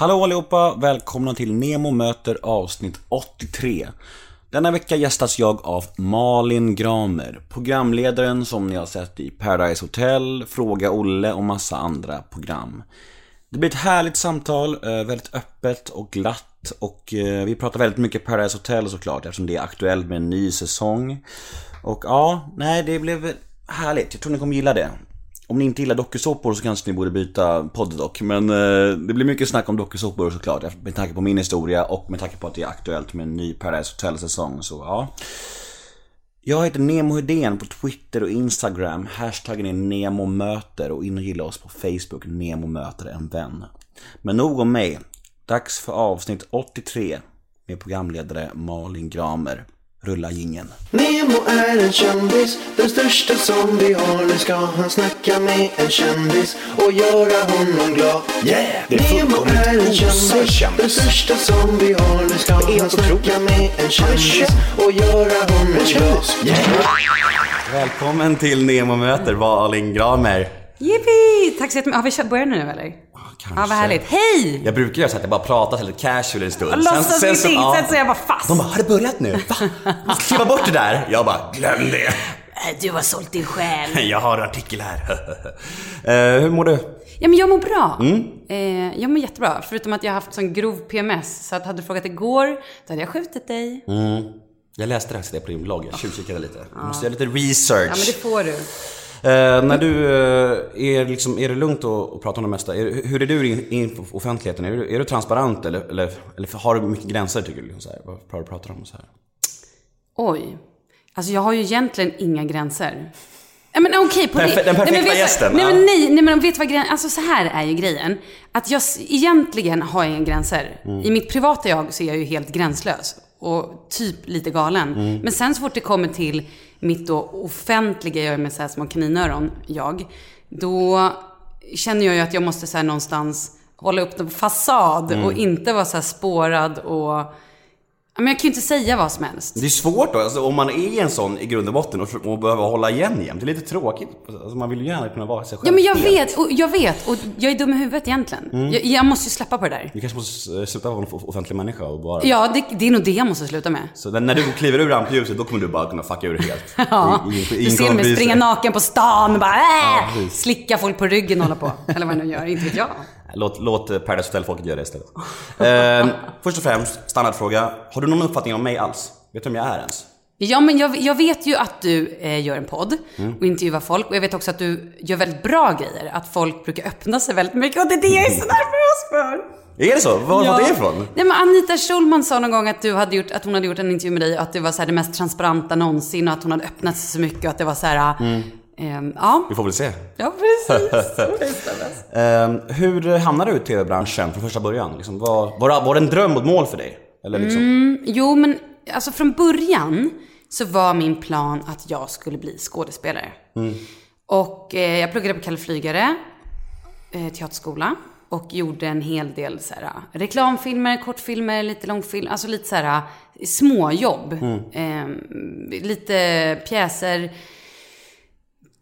Hallå allihopa! Välkomna till Nemo möter avsnitt 83. Denna vecka gästas jag av Malin Gramer, programledaren som ni har sett i Paradise Hotel, Fråga Olle och massa andra program. Det blir ett härligt samtal, eh, väldigt öppet och glatt och eh, vi pratar väldigt mycket Paradise Hotel såklart eftersom det är aktuellt med en ny säsong. Och ja, nej det blev härligt. Jag tror ni kommer gilla det. Om ni inte gillar dokusåpor så kanske ni borde byta podd dock. Men eh, det blir mycket snack om dokusåpor såklart. Med tanke på min historia och med tanke på att det är aktuellt med en ny Paradise Hotel-säsong. Så ja. Jag heter Nemo Hedén på Twitter och Instagram. Hashtaggen är NEMOMÖTER och in och gilla oss på Facebook, Nemo möter en vän. Men nog om mig. Dags för avsnitt 83 med programledare Malin Gramer. Rulla gingen. Nemo är en kändis, den största som vi har. Nu ska han snacka med en kändis och göra honom glad. Yeah! Det är Nemo är en kändis, kändis. den största som vi har. Nu ska han snacka med en kändis och göra honom glad. Yeah! Välkommen till Nemo möter Malin Gramer. Yippee! Tack så jättemycket. Har vi kört- börjat nu eller? kanske. Ja, vad härligt. Hej! Jag brukar göra så att jag bara pratar lite casual en stund. Låtsas ingenting, sen så är jag bara fast. De bara, har det börjat nu? Va? Ska kliva bort det där. Jag bara, glöm det. Äh, Du har sålt din själ. Jag har en artikel här. Eh, hur mår du? Ja, men jag mår bra. Mm. Eh, jag mår jättebra. Förutom att jag har haft sån grov PMS. Så att hade du frågat igår, då hade jag skjutit dig. Mm. Jag läste det på din blogg, jag tjuvkikade lite. Jag måste göra lite research. Ja, men det får du. Eh, när du, eh, är, liksom, är det lugnt att, prata om det mesta? Är, hur är du i, offentligheten? Är du, är du transparent eller, eller, eller har du mycket gränser tycker du? Liksom, så här? Vad pratar du om? Så här? Oj. Alltså jag har ju egentligen inga gränser. Nej men okej, på Perfe- den perfekta nej, men gästen, Nej men nej, nej men vet vad grejen Alltså så här är ju grejen. Att jag egentligen har jag inga gränser. Mm. I mitt privata jag så är jag ju helt gränslös. Och typ lite galen. Mm. Men sen så fort det kommer till mitt då offentliga, jag med så här små kaninöron, jag. Då känner jag ju att jag måste så här någonstans hålla upp en fasad Mm. och inte vara så här spårad och... Ja, Men jag kan ju inte säga vad som helst. Det är svårt då, alltså, om man är en sån i grund och botten och, och behöver hålla igen jämt. Det är lite tråkigt. Alltså, man vill ju gärna kunna vara sig själv. Ja men jag vet, och jag vet, och jag är dum i huvudet egentligen. Jag, jag måste ju släppa på det där. Du kanske måste eh, sluta vara en off- offentlig människa och bara... Ja, det, det är nog det jag måste sluta med. Så när du kliver ur rampljuset, då kommer du bara kunna fucka ur helt. Ja, I- i- i- du ser mig springa naken på stan och bara äh, precis. slicka folk på ryggen och hålla på. Eller vad jag nu gör, inte vet jag. Låt, låt eh, Paradise Hotel-folket göra det istället. Ehm, först och främst, standardfråga. Har du någon uppfattning om mig alls? Vet du vem jag är ens? Ja, men jag, jag vet ju att du eh, gör en podd Mm. och intervjuar folk. Och jag vet också att du gör väldigt bra grejer. Att folk brukar öppna sig väldigt mycket. Och det är det jag är så nervös för. Är det så? Var du fått det ifrån? Nej, men Anita Schulman sa någon gång att, du hade gjort, att hon hade gjort en intervju med dig och att det var så här det mest transparenta någonsin och att hon hade öppnat sig så mycket och att det var så här... Mm. Ehm, ja, Vi får väl se. ja precis. Ehm, hur hamnade du i TV-branschen från första början? Liksom, var, var, var det en dröm och ett mål för dig? Eller liksom? jo, men alltså från början så var min plan att jag skulle bli skådespelare. Och eh, jag pluggade på Kalle Flygare, eh, teaterskola. Och gjorde en hel del så här, reklamfilmer, kortfilmer, lite långfilm, alltså lite så här småjobb. Eh, lite pjäser,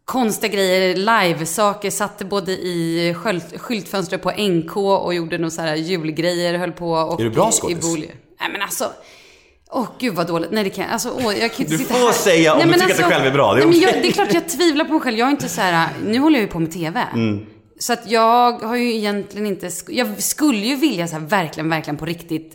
konstiga grejer, live-saker. Satte både i sköld, skyltfönster på NK och gjorde några så här julgrejer, höll på. Och Är du bra skådis? Nej men alltså. Åh gud vad dåligt. Nej det kan jag, alltså åh, jag kan inte Du sitta får här. säga om Nej, du tycker att du själv är bra, det är nej, men jag, det är klart jag tvivlar på mig själv. Jag är inte så här, nu håller jag ju på med TV. Mm. Så att jag har ju egentligen inte, jag skulle ju vilja så här verkligen, verkligen på riktigt,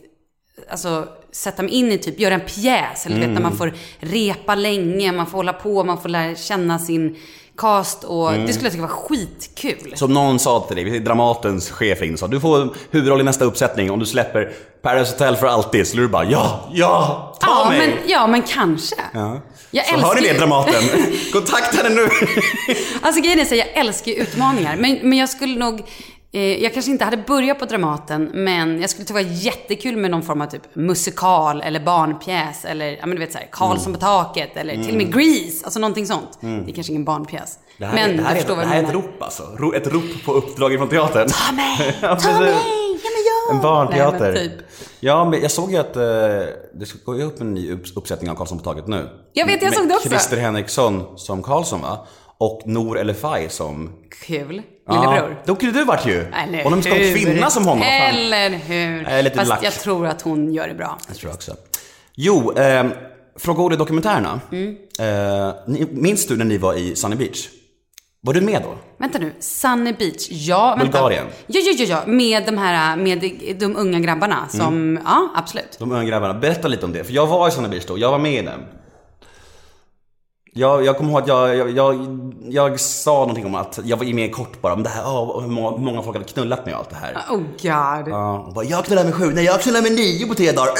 alltså sätta mig in i typ, göra en pjäs. Eller du vet när Mm. man får repa länge, man får hålla på, man får lära känna sin cast och Mm. det skulle jag tycka var skitkul. Som någon sa till dig, Dramatens chef ringde och sa du får huvudroll i nästa uppsättning om du släpper Paradise Hotel för alltid. Så du bara ja, ja, ta ja, mig! men, ja, men kanske. Ja. Jag Så hör ni det Dramaten? Kontakta henne nu! Alltså grejen är så, jag älskar ju utmaningar. Men, men jag skulle nog, jag kanske inte hade börjat på Dramaten, men jag skulle tycka det var jättekul med någon form av typ musikal eller barnpjäs eller, ja men du vet såhär, Karlsson Mm. på taket eller till och med Grease, alltså någonting sånt. Det är kanske ingen barnpjäs. Det här, men är, det här, är, det här är ett rop alltså. Ett rop på uppdrag från teatern. Ta mig! Ja, Ta mig! Ja men jag! En barnteater. Nej, men typ. Ja, men jag såg ju att eh, det ska gå upp en ny upp- uppsättning av Karlsson på taket nu. Jag vet, jag Med såg det också. Christer Henriksson som Karlsson va? Och Nor El Fai som... Kul. Ja, Lillebror. då kunde du varit ju. Eller och det ska en kvinna som honom. Eller hur? Jag är lite Fast lack. jag tror att hon gör det bra. Jag tror också. Jo, eh, Fråga Olle-dokumentärerna. Mm. Eh, minns du när ni var i Sunny Beach? Var du med då? Vänta nu, Sunny Beach. Ja, vänta. Bulgarien. Ja, ja, ja, ja. Med de här, med de unga grabbarna som, Mm. ja, absolut. De unga grabbarna. Berätta lite om det. För jag var i Sunny Beach då. Jag var med i den. Jag, jag kommer ihåg att jag, jag, jag, jag sa någonting om att jag var med kort bara om det här, oh, hur, många, hur många folk hade knullat med och allt det här. Oh god. Ja, och bara, jag knullar med sju, nej jag knullar med nio på tre dagar.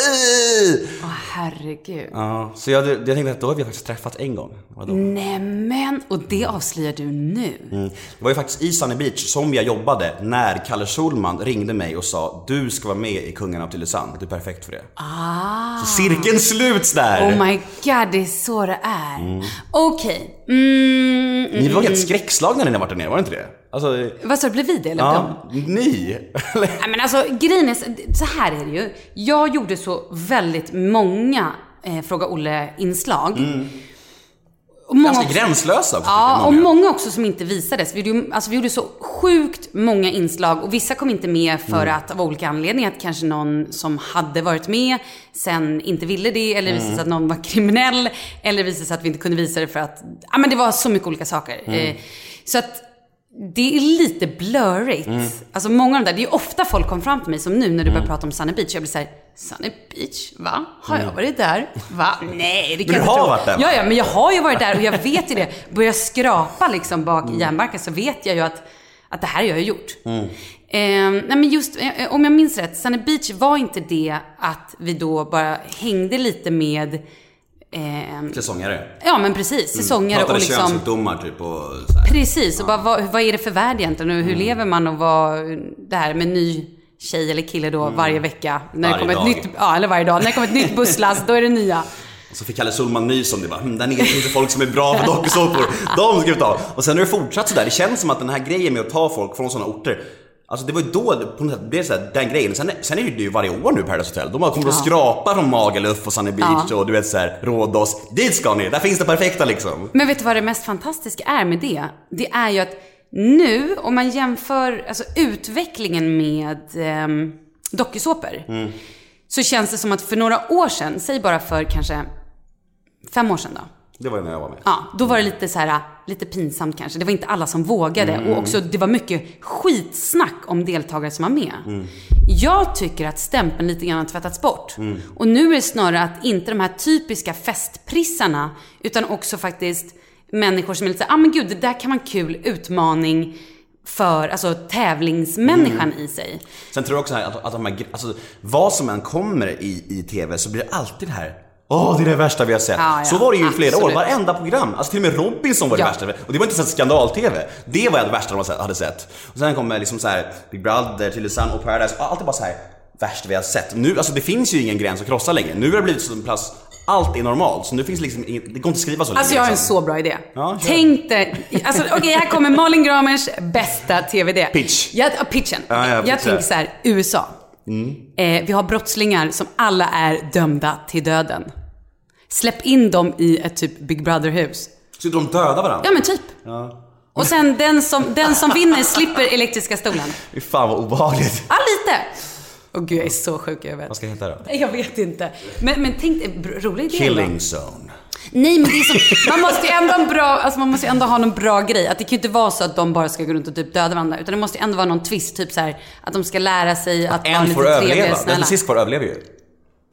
Åh herregud. Ja, så jag, jag tänkte att då har vi faktiskt träffats en gång. Nämen, och det avslöjar du nu. Mm. Det var ju faktiskt i Sunny Beach som jag jobbade när Kalle Schulman ringde mig och sa du ska vara med i Kungarna av Tylösand, du är perfekt för det. Ah. Så cirkeln sluts där! Oh my god, det är så det är. Okej. Mm, Ni var helt skräckslagna när ni var där nere, var det inte det? Alltså, vad sa du, blev vi det eller de? ja, ni? Nej men alltså grejen är, så här är det ju. Jag gjorde så väldigt många eh, Fråga Olle-inslag. Och många Ganska också- gränslösa Ja, tycker och många. många också som inte visades. Vi gjorde, alltså, vi gjorde så sjukt många inslag och vissa kom inte med för Mm. att av olika anledningar, att kanske någon som hade varit med sen inte ville det, eller Mm. visade sig att någon var kriminell, eller visade sig att vi inte kunde visa det för att, ja men det var så mycket olika saker. Mm. Eh, så att det är lite blurrigt. Mm. Alltså många av de där, det är ofta folk kommer fram till mig som nu när du börjar prata om Sunny Beach. Jag blir såhär, Sunny Beach? Va? Har jag varit där? Va? Nej, det kan Mm. du jag inte har tro. varit där? Ja, ja, men jag har ju varit där och jag vet ju det. Börjar jag skrapa liksom bak Mm. i järnbarken så vet jag ju att, att det här har jag gjort. Mm. Eh, nej men just, eh, om jag minns rätt, Sunny Beach var inte det att vi då bara hängde lite med ehm, Säsongare. Ja men precis, säsongare Pratade och liksom... könssjukdomar typ och så här. Precis, och bara, vad, vad är det för värld egentligen och hur Mm. lever man och vad, det här med ny tjej eller kille då varje vecka. När Mm. Varje det kommer dag. ett nytt, ja eller varje dag. När det kommer ett nytt busslast, då är det nya. Och så fick Kalle Schulman nys om det bara, hm, där nere finns det folk som är bra på dokusåpor. De ska vi ta. Och sen har det fortsatt sådär. Det känns som att den här grejen med att ta folk från sådana orter Alltså det var ju då på något sätt blev såhär, den grejen. Sen, sen är det ju varje år nu Paradise Hotel. De har kommit och skrapa från Magaluf och Sunny Beach och du vet såhär, Rhodos. Dit ska ni! Där finns det perfekta liksom. Men vet du vad det mest fantastiska är med det? Det är ju att nu, om man jämför alltså, utvecklingen med um, dokusåpor, Mm. så känns det som att för några år sedan, säg bara för kanske fem år sedan då, Det var ju när jag var med. Ja, då var det lite så här, lite pinsamt kanske. Det var inte alla som vågade. Mm. Och också, det var mycket skitsnack om deltagare som var med. Mm. Jag tycker att stämpeln lite grann har tvättats bort. Mm. Och nu är det snarare att inte de här typiska festprissarna, utan också faktiskt människor som är lite så här, ah men gud, det där kan vara en kul utmaning för, alltså tävlingsmänniskan Mm. i sig. Sen tror jag också att, att de här, alltså, vad som än kommer i, i TV så blir det alltid det här Åh, det är det värsta vi har sett. Ja, ja, så var det ju i flera år, varenda program. Alltså till och med Robinson var det Ja. värsta. Och det var inte så skandal-TV. Det var det värsta de hade sett. Och sen kommer liksom så här Big Brother, Tylösand och Paradise. Och allt är bara så här värsta vi har sett. Nu, alltså det finns ju ingen gräns att krossa längre. Nu har det blivit så en plats, allt är normalt. Så nu finns liksom inget, det går inte att skriva så länge. Alltså jag har en liksom. så bra idé. Ja, kör. Tänk dig, alltså okej här kommer Malin Gramers bästa TV-idé. Pitch. Jag, ja, pitchen. Ja, ja, jag tänker så här, USA. Eh, vi har brottslingar som alla är dömda till döden. Släpp in dem i ett typ Big Brother-hus. Så de dödar varandra? Ja men typ. Och sen den som, den som vinner slipper elektriska stolen. Fy fan vad obehagligt. Ja, lite. Åh gud, jag är så sjuk i huvudet. Vad ska det heta då? Jag vet inte. Men, men tänk br- rolig idé. Killing zone. Nej men det är så, man måste ju ändå ha en bra, alltså man måste ju ändå ha någon bra grej. Att det kan ju inte vara så att de bara ska gå runt och typ döda varandra. Utan det måste ju ändå vara någon twist, typ så här att de ska lära sig att vara En lite trevliga överleva. och Den snälla. som sist kvar överlever ju.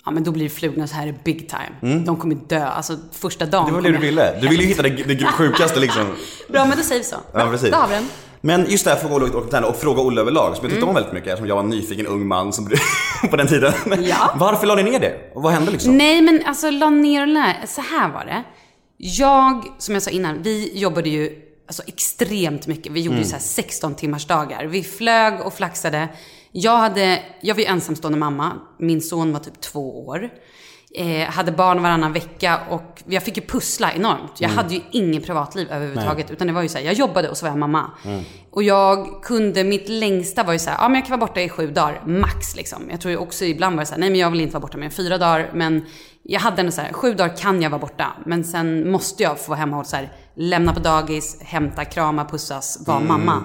Ja men då blir flugorna så här big time. De kommer dö, alltså första dagen. Det var det du ville. Du ville ju hitta det, det sjukaste liksom. Bra men då säger vi så. Ja, precis. Då har vi den. Men just det här Fråga Olle och, och Fråga Olle överlag, som jag tyckte om väldigt mycket eftersom jag var en nyfiken ung man som, på den tiden. Ja. Varför la ni ner det? Och vad hände liksom? Nej men alltså la ner och lär. Så här var det. Jag, som jag sa innan, vi jobbade ju alltså, extremt mycket. Vi gjorde ju så här 16 timmars dagar. Vi flög och flaxade. Jag, hade, jag var ju ensamstående mamma. Min son var typ två år. Eh, hade barn varannan vecka och jag fick ju pussla enormt. Jag hade ju inget privatliv överhuvudtaget. Utan det var ju så här, jag jobbade och så var jag mamma. Och jag kunde, mitt längsta var ju så här, ja men jag kan vara borta i sju dagar, max liksom. Jag tror ju också ibland var det så här, nej men jag vill inte vara borta mer än fyra dagar. Men jag hade ändå så här, sju dagar kan jag vara borta. Men sen måste jag få vara hemma hos så här, lämna på dagis, hämta, krama, pussas, vara mamma.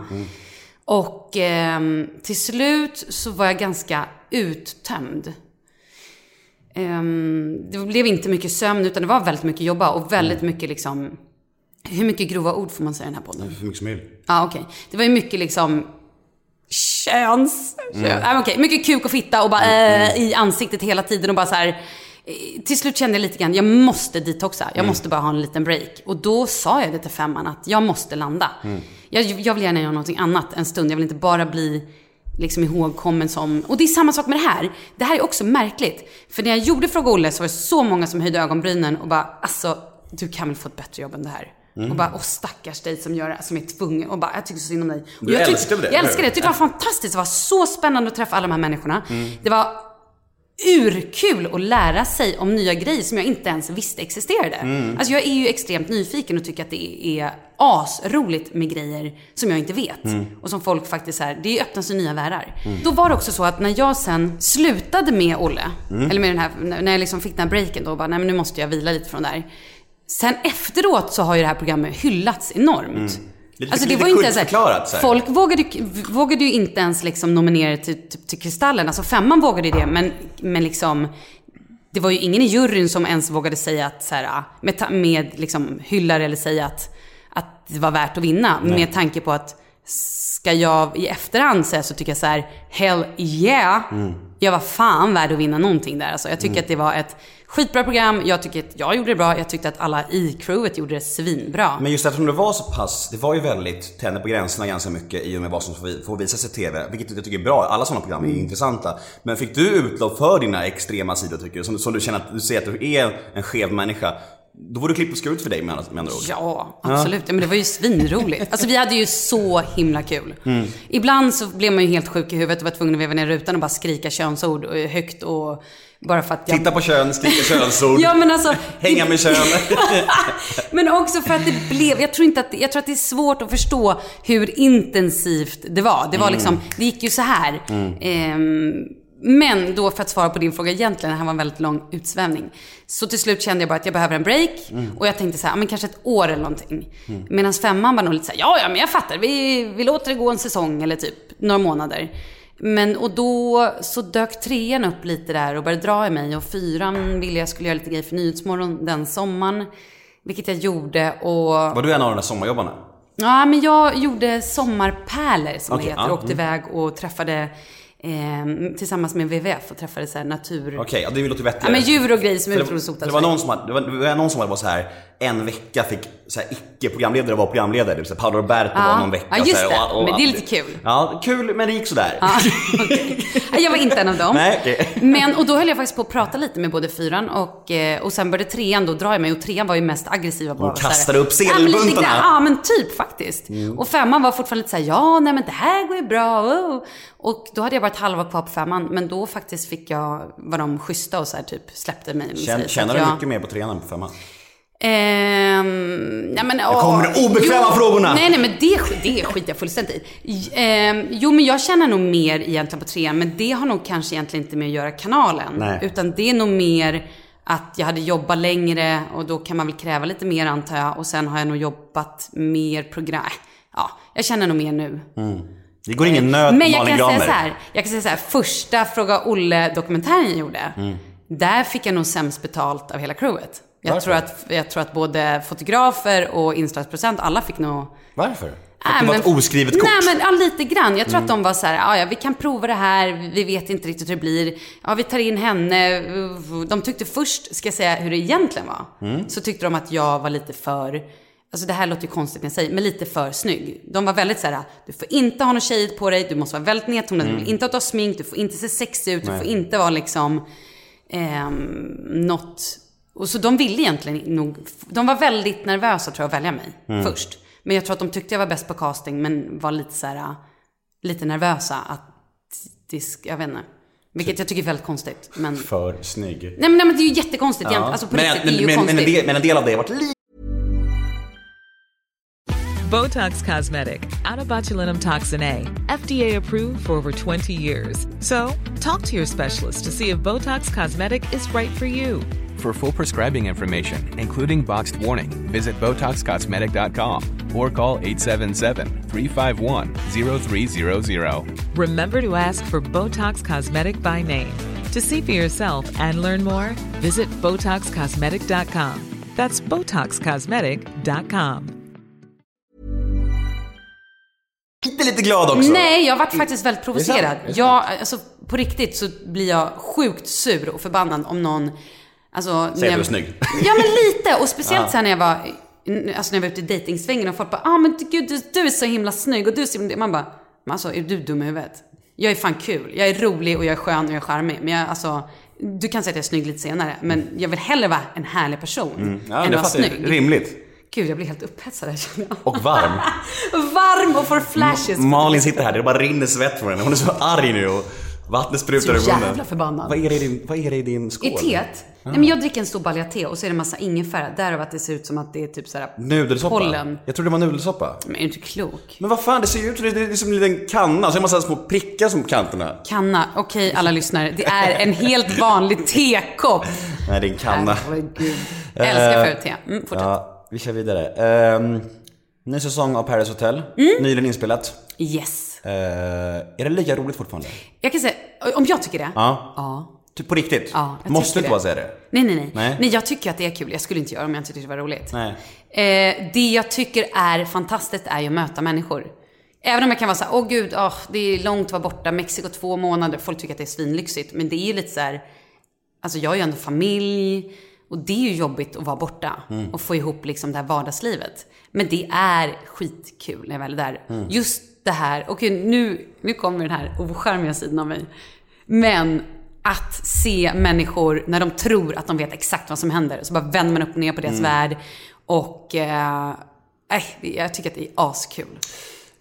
Och ehm, till slut så var jag ganska uttömd. Ehm, det blev inte mycket sömn utan det var väldigt mycket jobba och väldigt mycket liksom hur mycket grova ord får man säga i den här podden? Hur mycket som möjligt. Ja, okej. Det var ju mycket liksom köns... Mm. Ja, okej. Mycket kuk och fitta och bara äh, i ansiktet hela tiden och bara så här. eh, Till slut kände jag lite grann, jag måste detoxa. Jag måste bara ha en liten break. Och då sa jag det till femman att jag måste landa. Jag, jag vill gärna göra någonting annat en stund. Jag vill inte bara bli liksom ihågkommen som... Och det är samma sak med det här. Det här är också märkligt. För när jag gjorde Fråga Olle så var det så många som höjde ögonbrynen och bara, alltså, du kan väl få ett bättre jobb än det här. Och bara, åh stackars dig som gör som är tvungen. Och bara, jag tycker så synd om dig. Du jag tyck- älskade det, Jag älskar det. Jag tyckte det var fantastiskt. Det var så spännande att träffa alla de här människorna. Mm. Det var urkul att lära sig om nya grejer som jag inte ens visste existerade. Mm. Alltså jag är ju extremt nyfiken och tycker att det är asroligt med grejer som jag inte vet. Mm. Och som folk faktiskt är, det öppnas ju nya världar. Då var det också så att när jag sen slutade med Olle, Mm. eller med den här, när jag liksom fick den här breaken då, bara, nej men nu måste jag vila lite från det här. Sen efteråt så har ju det här programmet hyllats enormt. Mm. Lite- Alltså det var inte ens kultförklarat, så här. Folk vågade, vågade ju inte ens liksom nominera till, till, till Kristallen. Alltså femman vågade ju det, men, men liksom... Det var ju ingen i juryn som ens vågade säga att, så här, med, med liksom hyllar eller säga att, att det var värt att vinna. Med tanke på att, ska jag i efterhand säga så tycker jag så här, hell yeah. Jag var fan värd att vinna någonting där. Alltså, jag tycker att det var ett skitbra program. Jag tycker att jag gjorde det bra. Jag tyckte att alla i crewet gjorde det svinbra. Men just eftersom det var så pass, det var ju väldigt tänder på gränserna ganska mycket i och med vad som får vi- får visas i TV. Vilket jag tycker är bra, alla sådana program är intressanta. Men fick du utlopp för dina extrema sidor tycker du? Som, som du känner att du ser att du är en skev människa. Då var det klippt och skuret för dig med andra ord. Ja, absolut. Ja. Men det var ju svinroligt. Alltså vi hade ju så himla kul. Ibland så blev man ju helt sjuk i huvudet och var tvungen att veva ner rutan och bara skrika könsord eh, högt och bara för att jag... Titta på kön, skrika könsord, Ja men alltså, hänga med kön. men också för att det blev, jag tror inte att, jag tror att det är svårt att förstå hur intensivt det var. Det var liksom, det gick ju så här. Ehm, men då för att svara på din fråga egentligen, det här var en väldigt lång utsvävning. Så till slut kände jag bara att jag behöver en break. Och jag tänkte så här, men kanske ett år eller någonting. Medan femman var nog lite så här, ja ja men jag fattar, vi, vi låter det gå en säsong eller typ några månader. Men och då så dök trean upp lite där och började dra i mig och fyran ville jag skulle göra lite grejer för Nyhetsmorgon den sommaren. Vilket jag gjorde och... Var du en av de där sommarjobbarna? Ja, men jag gjorde sommarpärlor som Okej, det heter. ja, Åkte iväg och träffade eh, tillsammans med WWF och träffade så här natur... Okej, ja, det låter Ja, vettigare. men djur och grejer som är För det, det var någon som hade, det var, det var någon som var så här en vecka fick så här, icke-programledare vara programledare. Här, Paolo Roberto Ja. var någon vecka. Ja, just så här, det. Men det är lite kul. Ja, kul men det gick sådär. Ja. Nej, Jag var inte en av dem. Nej, okej. Men, och då höll jag faktiskt på att prata lite med både fyran och, eh, och sen började trean då dra i mig och trean var ju mest aggressiva. här- kastade upp sedelbuntarna. Ja, men typ faktiskt. Och femman var fortfarande lite såhär, ja, nej men det här går ju bra. oh." Och då hade jag varit halva kvar på femman, men då faktiskt fick jag, var de schyssta och så här, typ släppte mig. och Känner, att du mycket mer på trean än på femman? Ehm, ja, men, åh, kommer de obekväma jo, frågorna. Nej, nej, men det, det skiter jag fullständigt i. Ehm, jo, men jag känner nog mer egentligen på trean, men det har nog kanske egentligen inte med att göra kanalen. Nej. Utan det är nog mer att jag hade jobbat längre och då kan man väl kräva lite mer antar jag. Och sen har jag nog jobbat mer program. Ja, jag känner nog mer nu. Det går ingen nöd Men jag kan säga så här, jag kan säga så här, första Fråga Olle-dokumentären jag gjorde, där fick jag nog sämst betalt av hela crewet. Jag Varför? tror, att, jag tror att både fotografer och inslagsprocent, alla fick nog... Varför? För Nej, att det var ett oskrivet kort? Nej men ja, lite grann. Jag tror att de var så här, "Ja, ja vi kan prova det här, vi vet inte riktigt hur det blir. Ja vi tar in henne. De tyckte först, ska jag säga hur det egentligen var, så tyckte de att jag var lite för Alltså det här låter ju konstigt när jag säger, men lite för snygg. De var väldigt så här: du får inte ha något tjejigt på dig, du måste vara väldigt nedtonad, du vill inte har smink, du får inte se sexig ut, du får inte vara liksom ehm, något... Och så de ville egentligen nog, de var väldigt nervösa tror jag att välja mig först. Men jag tror att de tyckte jag var bäst på casting, men var lite så här, lite nervösa att det, jag vet inte. Vilket jag tycker är väldigt konstigt. Men, För snygg. nej, men, nej men det är ju jättekonstigt. Ja. Alltså på men, riktigt, men, det är ju men, men, konstigt. en del, men en del av det har varit lite Botox Cosmetic, out of botulinum toxin A, FDA approved for over 20 years. So, talk to your specialist to see if Botox Cosmetic is right for you. For full prescribing information, including boxed warning, visit BotoxCosmetic.com or call 877-351-0300. Remember to ask for Botox Cosmetic by name. To see for yourself and learn more, visit BotoxCosmetic.com. That's BotoxCosmetic.com. Lite, lite glad också. Nej, jag varit faktiskt väldigt provocerad. Jag, alltså på riktigt så blir jag sjukt sur och förbannad om någon... Alltså, Säger jag- du snygg. Ja, men lite. Och speciellt sen när jag var, alltså när jag var ute i dejtingsvängen och folk bara, ah men gud du, du är så himla snygg och du är så himla... Man bara, men alltså är du dum i huvudet? Jag är fan kul. Jag är rolig och jag är skön och jag är charmig. Men jag, alltså, du kan säga att jag är snygg lite senare. Men jag vill hellre vara en härlig person Mm. Ja, än vara snygg. Rimligt. Gud, jag blir helt upphetsad här känner jag. Och varm. Varm och får flashes. Malin sitter här, det bara rinner svett från henne. Hon är så arg nu och vattnet sprutar Så ur munnen. jävla förbannad. Vad är det i din, vad är det i din skål? I teet? Nej men jag dricker en stor balja te och så är det en massa ingefära. Därav att det ser ut som att det är typ såhär Nudelsoppa? pollen. Jag trodde det var nudelsoppa. Men är du inte klok? Men vad fan, det ser ju ut som det är som en liten kanna, så är det en massa små prickar som kanterna. Kanna. Okej alla lyssnare. Det är en helt vanlig tekopp. Nej, det är en kanna. Herregud. Jag älskar för te. Mm, fortsätt. Ja, vi kör vidare. Um, ny säsong av Paradise Hotel. Mm. Nyligen inspelat. Yes. Eh, är det lika roligt fortfarande? Jag kan säga, om jag tycker det? Ja. Ja. Typ på riktigt? Ja, Måste inte bara säga det? Nej, nej, nej, Nej. nej. jag tycker att det är kul. Jag skulle inte göra det om jag inte tyckte det var roligt. Nej. Eh, det jag tycker är fantastiskt är ju att möta människor. Även om jag kan vara så här, åh gud, åh, det är långt att vara borta, Mexiko två månader, folk tycker att det är svinlyxigt. Men det är ju lite så här, alltså jag har ju ändå familj och det är ju jobbigt att vara borta och få ihop liksom det här vardagslivet. Men det är skitkul när jag väl är där. Just det här, okej nu, nu kommer den här ocharmiga sidan av mig. Men att se människor när de tror att de vet exakt vad som händer. Så bara vänder man upp och ner på deras värld. Och eh, äh, jag tycker att det är askul.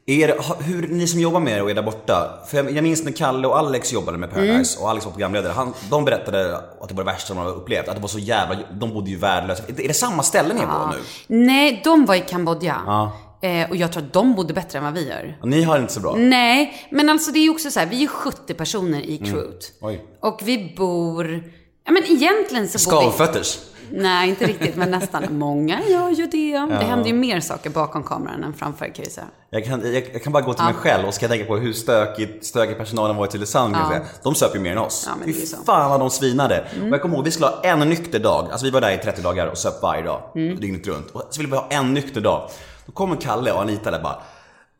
Er, hur, ni som jobbar med det och är där borta. För jag, jag minns när Kalle och Alex jobbade med Paradise och Alex var programledare. Han, de berättade att det var det värsta de hade upplevt. Att det var så jävla, de bodde ju värdelöst. Är det samma ställe ni är på nu? Nej, de var i Kambodja. Eh, och jag tror att de bodde bättre än vad vi gör. Och ni har det inte så bra? Nej, men alltså det är ju också så här, vi är 70 personer i crewet. Oj. Och vi bor, ja men egentligen så bor vi... Skavfötters? Nej, inte riktigt, men nästan. Många gör ju det. Det händer ju mer saker bakom kameran än framför kan jag säga. Jag kan, jag, jag kan bara gå till mig själv och ska tänka på hur stökigt, stökig personalen var i Tylösand. säga. De söp ju mer än oss. Ja, Fy. Mm. fan vad de svinade. Och jag kommer ihåg, vi skulle ha en nykter dag. Alltså vi var där i 30 dagar och söp varje dag. Mm. Dygnet runt. Och så ville vi ha en nykter dag. Då kommer Kalle och Anita där bara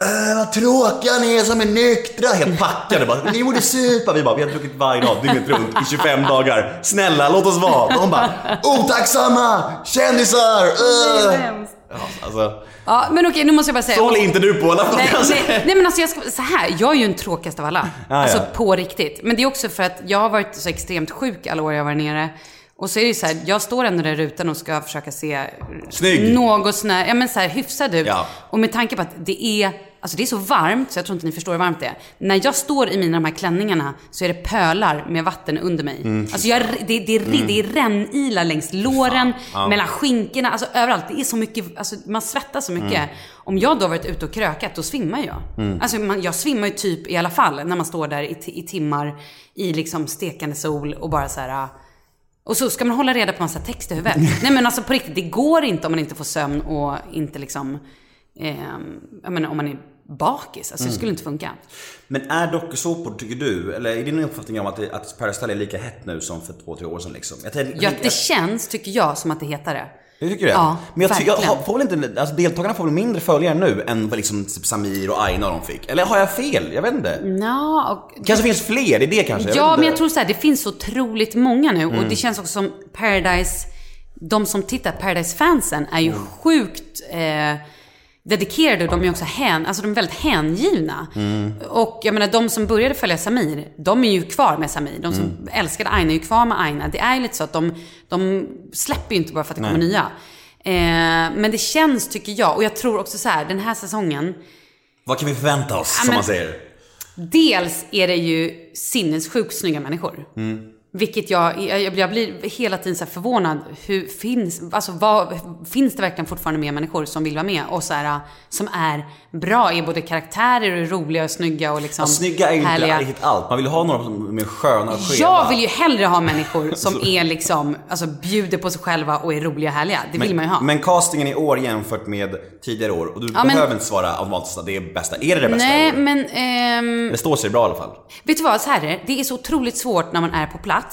Äh, vad tråkiga ni är som är nyktra, helt packade bara. Ni borde supa. Vi bara, vi har druckit varje dag, dygnet runt i 25 dagar. Snälla, låt oss vara. De bara, otacksamma, kändisar. Uh. Ja, alltså, Ja, men okej, nu måste jag bara säga. så håller inte du på. Alltså, Nej, nej, nej men alltså jag ska, så här, jag är ju den tråkigaste av alla. Ja, alltså ja. på riktigt. Men det är också för att jag har varit så extremt sjuk alla år jag varit nere. Och så är det så här, jag står ändå där i rutan och ska försöka se Snygg. något sån här, ja men så här hyfsad ut. Ja. Och med tanke på att det är, alltså det är så varmt så jag tror inte ni förstår hur varmt det är. När jag står i mina de här klänningarna så är det pölar med vatten under mig. Mm. Alltså jag, det, det, är, det är rännilar längs låren, mellan skinkorna, alltså överallt. Det är så mycket, alltså man svettas så mycket. Mm. Om jag då varit ute och krökat, då svimmar jag. Alltså man, jag svimmar ju typ i alla fall när man står där i, i timmar i liksom stekande sol och bara så här. Och så ska man hålla reda på massa text i huvudet. Nej men alltså på riktigt, det går inte om man inte får sömn och inte liksom, ehm, jag menar om man är bakis. Alltså det skulle inte funka. Men är dokusåpor, tycker du, eller är din uppfattning om att, det, att Hotel är lika hett nu som för två, tre år sedan liksom? Jag tänker, Ja, det känns, tycker jag, som att det heter det. Jag tycker det? Ja, Men jag, jag har- får väl inte, alltså deltagarna får väl mindre följare nu än vad liksom typ Samir och Aina och de fick? Eller har jag fel? Jag vet inte. Ja, och Kanske finns fler, det är det kanske? Ja, inte. men jag tror så här, det finns så otroligt många nu och det känns också som Paradise, de som tittar, Paradise-fansen är ju sjukt eh, dedikerade och de är också hän, alltså de är väldigt hängivna. Och jag menar, de som började följa Samir, de är ju kvar med Samir. De som älskade Aina är ju kvar med Aina. Det är ju lite så att de, de släpper ju inte bara för att det kommer nya. Eh, men det känns, tycker jag, och jag tror också så här, den här säsongen, Vad kan vi förvänta oss, Ja, som men- man säger? Dels är det ju sinnessjukt snygga människor. Vilket jag, jag, jag blir hela tiden så förvånad. Hur finns, alltså vad, finns det verkligen fortfarande mer människor som vill vara med? Och så här, som är bra, är både karaktärer och roliga och snygga och liksom Ja, snygga är ju inte riktigt allt. Man vill ha några som är sköna och skeva. Jag vill ju hellre ha människor som är liksom, alltså bjuder på sig själva och är roliga och härliga. Det vill man ju ha. Men castingen i år jämfört med tidigare år, och du Ja, men- behöver inte svara automatiskt att det är bästa. Är det det bästa Nej, men ehm, Det står sig bra i alla fall. vet du vad, så här är det. Det är så otroligt svårt när man är på plats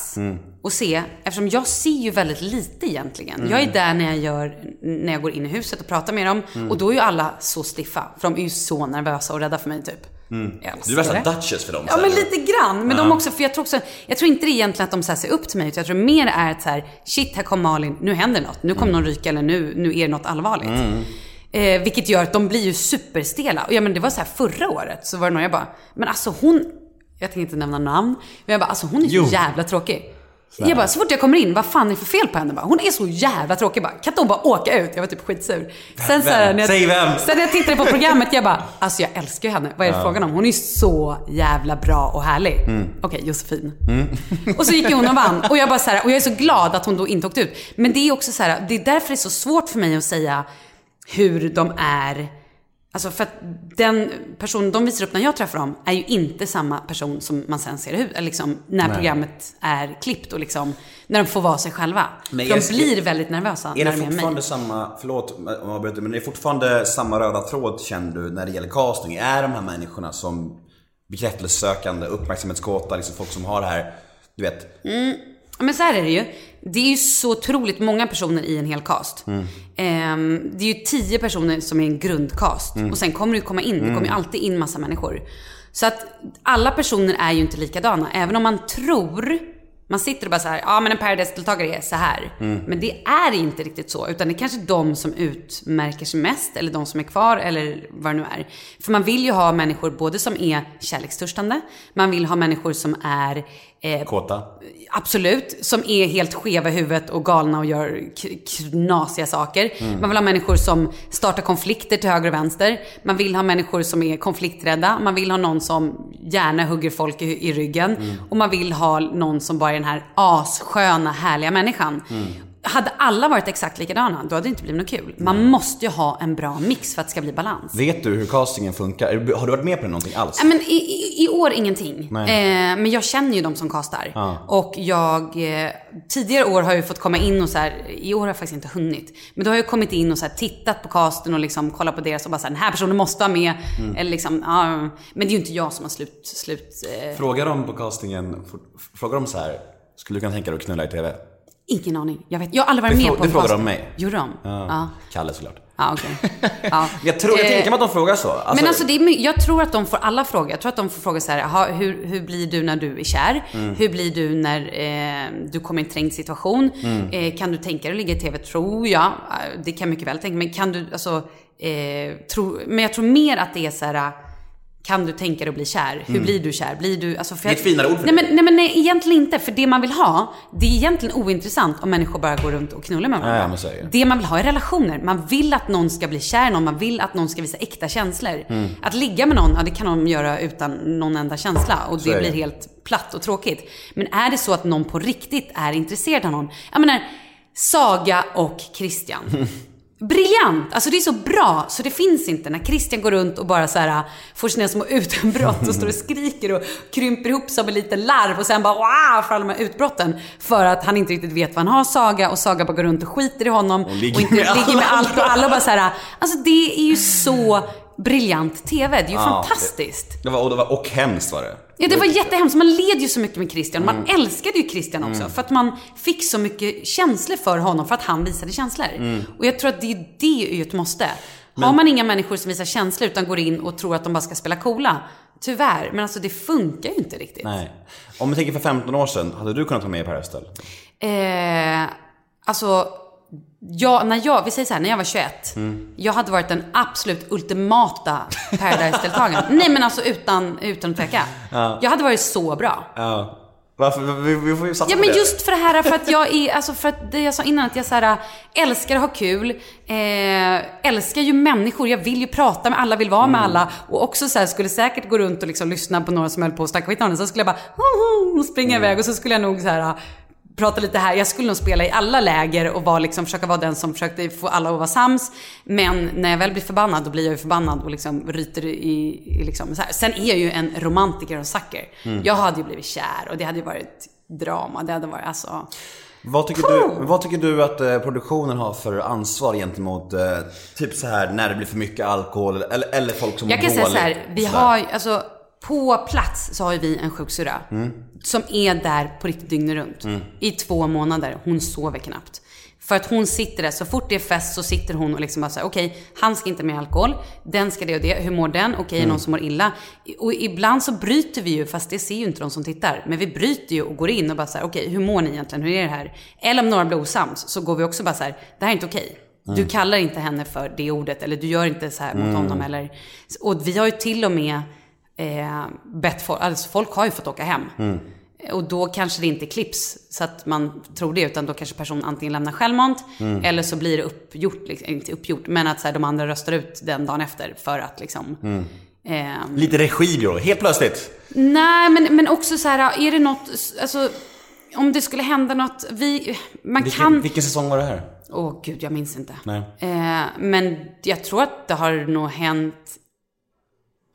och se, eftersom jag ser ju väldigt lite egentligen. Jag är där när jag gör, när jag går in i huset och pratar med dem och då är ju alla så stiffa, för de är ju så nervösa och rädda för mig typ. Älskar Du är värsta. Duchess för dem. Ja men lite grann. Men de också, för jag tror också, jag tror inte det är egentligen att de så ser upp till mig. Utan jag tror mer är att så här, shit här kom Malin, nu händer något. Nu kommer någon ryka eller nu, nu är det något allvarligt. Eh, vilket gör att de blir ju superstela. Och ja men det var så här förra året, så var det någon jag bara, men alltså hon, jag tänker inte nämna namn, men jag bara, alltså hon är så Jo. jävla tråkig. Jag bara, så fort jag kommer in, vad fan är det för fel på henne? Bara, hon är så jävla tråkig. Bara, kan inte hon bara åka ut? Jag var typ skitsur. Sen, så här, när jag, Säg vem? sen när jag tittade på programmet, jag bara, alltså jag älskar ju henne. Vad är det frågan om? Hon är ju så jävla bra och härlig. Okej, Josefin. Och så gick ju hon och vann. Och jag bara så här, och jag är så glad att hon då inte åkte ut. Men det är också så här, det är därför det är så svårt för mig att säga hur de är. Alltså för att den person de visar upp när jag träffar dem är ju inte samma person som man sen ser ut, liksom när programmet är klippt och liksom när de får vara sig själva. Men för de blir väldigt nervösa Är när det de är med mig. fortfarande samma, förlåt om jag avbryter, men det är fortfarande samma röda tråd känner du när det gäller casting? Är de här människorna som bekräftelsesökande, uppmärksamhetskåta, liksom folk som har det här, du vet, Ja, Men så här är det ju. Det är ju så otroligt många personer i en hel cast. Ehm, det är ju tio personer som är en grundcast. Och sen kommer det ju komma in, det kommer ju alltid in massa människor. Så att alla personer är ju inte likadana. Även om man tror, man sitter och bara så här, ja men en Paradise-deltagare är så här. Men det är inte riktigt så. Utan det är kanske de som utmärker sig mest, eller de som är kvar, eller vad det nu är. För man vill ju ha människor både som är kärlekstörstande, man vill ha människor som är eh, kåta. Absolut, som är helt skeva i huvudet och galna och gör knasiga saker. Man vill ha människor som startar konflikter till höger och vänster. Man vill ha människor som är konflikträdda. Man vill ha någon som gärna hugger folk i, i ryggen. Och man vill ha någon som bara är den här assköna, härliga människan. Hade alla varit exakt likadana, då hade det inte blivit något kul. Man måste ju ha en bra mix för att det ska bli balans. Vet du hur castingen funkar? Har du varit med på någonting alls? Men i, i, I år ingenting. Eh, Nej. men jag känner ju de som kastar. Och jag, eh, tidigare år har jag ju fått komma in och så här, i år har jag faktiskt inte hunnit. Men då har jag kommit in och så här, tittat på casten och liksom kollat på deras och bara så här, den här personen måste vara med. Mm. Eller liksom, ja, men det är ju inte jag som har slut, slut eh, Fråga dem på castingen, fråga dem så här. skulle du kunna tänka dig att knulla i TV? Ingen aning. Jag, vet, jag har aldrig varit Det med på det en frågar casting. de mig. Gjorde de? Ja. Ja. Kalle såklart. Ja, okej. Ja. Jag, tror, jag Eh, tänker mig att de frågar så. Alltså, men alltså det är, jag tror att de får alla frågor. Jag tror att de får fråga så här, "Jaha, hur, hur blir du när du är kär? Mm. Hur blir du när eh, du kommer i en trängd situation? Mm. Eh, kan du tänka dig att ligga i TV? Tror jag. Eh, Det kan jag mycket väl tänka mig. Kan du, alltså, eh, tro, men jag tror mer att det är så här, kan du tänka dig att bli kär? Hur blir du kär? Blir du, alltså för Mm. Det är ett finare ord för nej, det. men, nej men nej, egentligen inte. För det man vill ha, det är egentligen ointressant om människor bara går runt och knullar med varandra. Är det. Man vill ha är relationer. Man vill att någon ska bli kär någon. Man vill att någon ska visa äkta känslor. Mm. Att ligga med någon, ja det kan de göra utan någon enda känsla. Och det. blir helt platt och tråkigt. Men är det så att någon på riktigt är intresserad av någon. Jag menar, Saga och Christian. Briljant! Alltså det är så bra, så det finns inte när Christian går runt och bara så här får sina små utbrott och står och skriker och krymper ihop som en liten larv och sen bara wow för alla de här utbrotten. För att han inte riktigt vet vad han har Saga och Saga bara går runt och skiter i honom. Och, ligger inte med ligger med allt och alla bara så här. Alltså det är ju så briljant TV. Det är ju Ja, fantastiskt. Det var, och, det var, och hemskt var det. Ja, det var jättehemskt. Man led ju så mycket med Christian. Man Mm. älskade ju Christian också. För att man fick så mycket känslor för honom för att han visade känslor. Mm. Och jag tror att det, det är ju ett måste. Har man inga människor som visar känslor utan går in och tror att de bara ska spela coola. Tyvärr, men alltså det funkar ju inte riktigt. Nej. Om vi tänker för 15 år sedan, hade du kunnat vara med i Paradise Hotel? Eh, alltså, jag, när jag, vi säger så här, när jag var 21. Mm. Jag hade varit den absolut ultimata Paradise-deltagaren. Nej men alltså utan, utan tveka. Jag hade varit så bra. Ja. Varför? Vi, vi får ju satsa Ja men det. just för det här, för att jag är, alltså för att det jag sa innan, att jag så här, älskar att ha kul, eh, älskar ju människor, jag vill ju prata med alla, vill vara med alla och också så här, skulle säkert gå runt och liksom lyssna på några som höll på att snacka skit om så skulle jag bara ho, ho, och springa iväg och så skulle jag nog så här prata lite här. Jag skulle nog spela i alla läger och vara liksom, försöka vara den som försökte få alla att vara sams. Men när jag väl blir förbannad, då blir jag ju förbannad och liksom ryter i, i liksom så här. Sen är jag ju en romantiker och sucker. Jag hade ju blivit kär och det hade ju varit drama. Det hade varit alltså... Vad tycker, du, vad tycker du att eh, produktionen har för ansvar gentemot eh, typ så här när det blir för mycket alkohol eller, eller folk som Jag mår kan säga dåligt? så här, vi har alltså på plats så har ju vi en sjuksyrra. Som är där på riktigt dygnet runt. I två månader. Hon sover knappt. För att hon sitter där, så fort det är fest så sitter hon och liksom bara säger okej, han ska inte med alkohol, den ska det och det, hur mår den, okej, är någon som mår illa. Och ibland så bryter vi ju, fast det ser ju inte de som tittar, men vi bryter ju och går in och bara säger okej, hur mår ni egentligen, hur är det här? Eller om några blir osams, så går vi också bara så här, det här är inte okej. Du kallar inte henne för det ordet, eller du gör inte så här mot honom, eller... Och vi har ju till och med eh, bett folk, alltså folk har ju fått åka hem. Och då kanske det inte klipps så att man tror det, utan då kanske personen antingen lämnar självmant eller så blir det uppgjort, liksom, inte uppgjort, men att så här, de andra röstar ut den dagen efter för att liksom... ehm, Lite regi då, helt plötsligt. nej, men, men också så här, är det något, alltså om det skulle hända något, vi, man Vilken, kan... vilken säsong var det här? Åh gud, jag minns inte. Nej. Eh, men jag tror att det har nog hänt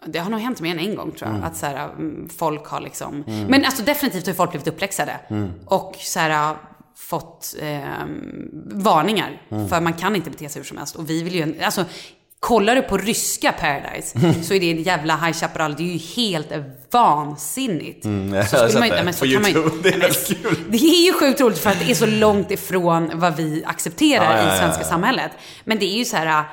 det har nog hänt än en gång tror jag. Att så här, mm, folk har liksom... Men alltså definitivt har folk blivit uppläxade. Och så här, fått eh, varningar. För man kan inte bete sig hur som helst. Och vi vill ju... Alltså, kollar du på ryska Paradise så är det en jävla High Chaparral. Det är ju helt vansinnigt. jag så skulle man men så kan man. Det är men kul. det är ju sjukt roligt för att det är så långt ifrån vad vi accepterar Ja, ja, ja, i svenska ja. samhället. Men det är ju så här,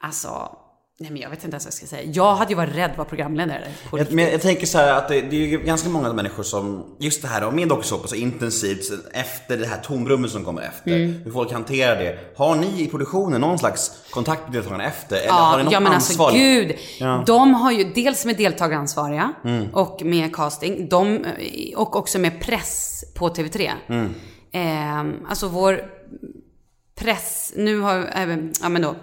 alltså, nej men jag vet inte ens vad jag ska säga. Jag hade ju varit rädd att vara programledare. Jag, men jag tänker så att det, det är ju ganska många människor som, just det här med dokusåpa så intensivt efter det här tomrummet som kommer efter. Mm. Hur folk hanterar det. Har ni i produktionen någon slags kontakt med deltagarna efter? Eller har ni Ja, något ja men ansvar? alltså gud. Ja. De har ju dels med deltagaransvariga Mm. och med casting. De, och också med press på TV3. Mm. Eh, alltså vår press, nu har även, ja men då.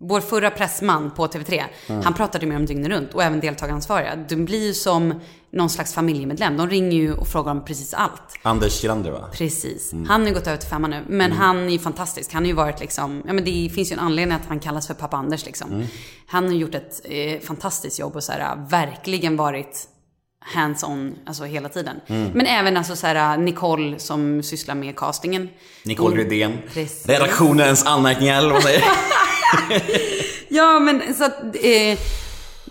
Vår förra pressman på TV3, Mm. han pratade med dem dygnet runt och även deltagaransvariga. De blir ju som någon slags familjemedlem. De ringer ju och frågar om precis allt. Anders Kjellander va? Precis. Mm. Han har ju gått över till femman nu. Men han är ju fantastisk. Han har ju varit liksom, ja men det finns ju en anledning att han kallas för pappa Anders liksom. Mm. Han har gjort ett eh, fantastiskt jobb och så här, verkligen varit hands-on, alltså hela tiden. Mm. Men även alltså så här, Nicole som sysslar med castingen. Nicole Redén. Precis. Redaktionens anmärkningar eller vad man säger. Ja, men så att... Eh,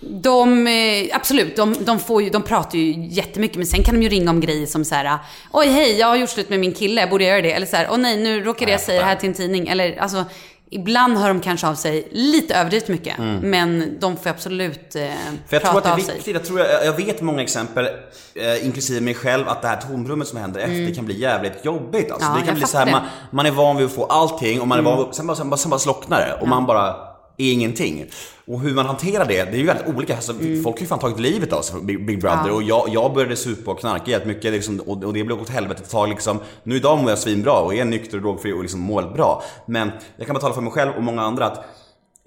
de, eh, absolut, de, de, får ju, de pratar ju jättemycket, men sen kan de ju ringa om grejer som så här, oj hej, jag har gjort slut med min kille, borde jag göra det? Eller så här, åh nej, nu råkade jag säga det här till en tidning. Eller alltså, ibland hör de kanske av sig lite överdrivet mycket, men de får absolut eh, Mm. För jag prata tror att det är viktigt, sig. jag, tror jag, jag vet många exempel, eh, inklusive mig själv, att det här tomrummet som händer efter kan bli jävligt jobbigt. Alltså, Mm. Ja, det kan bli så här, man. Mm. man är van vid att få allting och man är van vid, sen, bara, sen, bara, sen bara slocknar det och man bara är ingenting. Och hur man hanterar det, det är ju väldigt olika. Alltså, Mm. Folk har ju fan tagit livet av sig Big, Big Brother och jag, jag började supa och knarka jättemycket liksom, och, och det blev åt helvete ett tag liksom. Nu idag mår jag svinbra och är nykter och drogfri och liksom mår bra. Men jag kan bara tala för mig själv och många andra att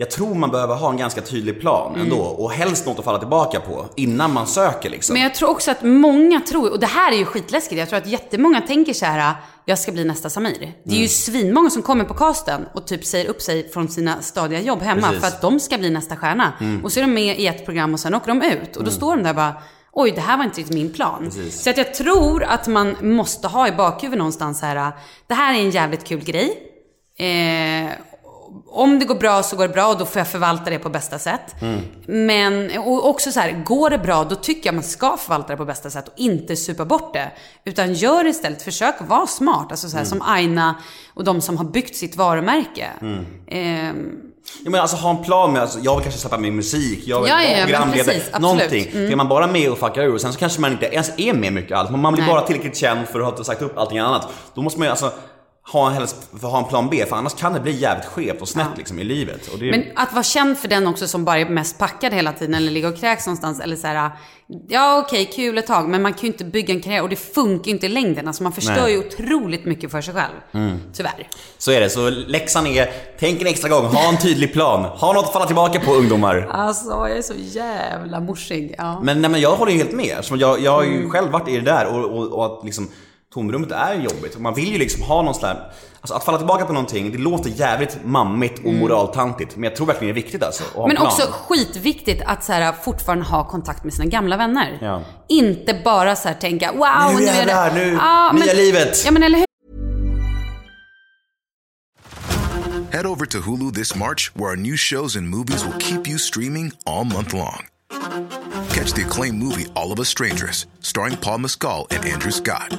jag tror man behöver ha en ganska tydlig plan ändå och helst något att falla tillbaka på innan man söker liksom. Men jag tror också att många tror, och det här är ju skitläskigt, jag tror att jättemånga tänker så här, jag ska bli nästa Samir. Det är Mm. ju svinmånga som kommer på casten och typ säger upp sig från sina stadiga jobb hemma Precis. Mm. för att de ska bli nästa stjärna. Och så är de med i ett program och sen åker de ut. Och då står de där bara, oj det här var inte riktigt min plan. Precis. Så att jag tror att man måste ha i bakhuvudet någonstans här, det här är en jävligt kul grej. Eh, om det går bra så går det bra och då får jag förvalta det på bästa sätt. Men och också så här, går det bra då tycker jag man ska förvalta det på bästa sätt och inte supa bort det. Utan gör istället, försök vara smart. Alltså så här, som Aina och de som har byggt sitt varumärke. Ehm, Ja, men alltså ha en plan med, alltså, jag vill kanske släppa min musik, jag vill Ja, ja, ja, vara men programledare, precis, någonting. Är man bara med och fuckar ur sen så kanske man inte ens är med mycket alls, man blir Nej. bara tillräckligt känd för att ha sagt upp allting annat. Då måste man ju alltså ha en, helst, ha en plan B, för annars kan det bli jävligt skevt och snett liksom i livet. Det Men att vara känd för den också som bara är mest packad hela tiden eller ligger och kräks någonstans eller så här, ja okej, kul ett tag, men man kan ju inte bygga en karriär och det funkar ju inte i längden. Alltså man förstör Nej. ju otroligt mycket för sig själv. Tyvärr. Så är det, så läxan är, tänk en extra gång, ha en tydlig plan, ha något att falla tillbaka på ungdomar. Alltså jag är så jävla morsig. Ja. Men, nej, men jag håller ju helt med. Jag, jag har ju själv varit i det där och, och, och att liksom tomrummet är jobbigt. Och man vill ju liksom ha någon sån där, alltså att falla tillbaka på någonting, det låter jävligt mammigt och moraltantigt. Men jag tror verkligen det är viktigt alltså. Att Men plan. också skitviktigt att så här, fortfarande ha kontakt med sina gamla vänner. Ja. Inte bara så här tänka wow, Nu är det... jävlar, nu- Ja, nya men- livet. Ja men eller hur? Head over to Hulu this March, where our new shows and movies will keep you streaming all month long. Catch the acclaimed movie All of Us Strangers, starring Paul Mescal and Andrew Scott.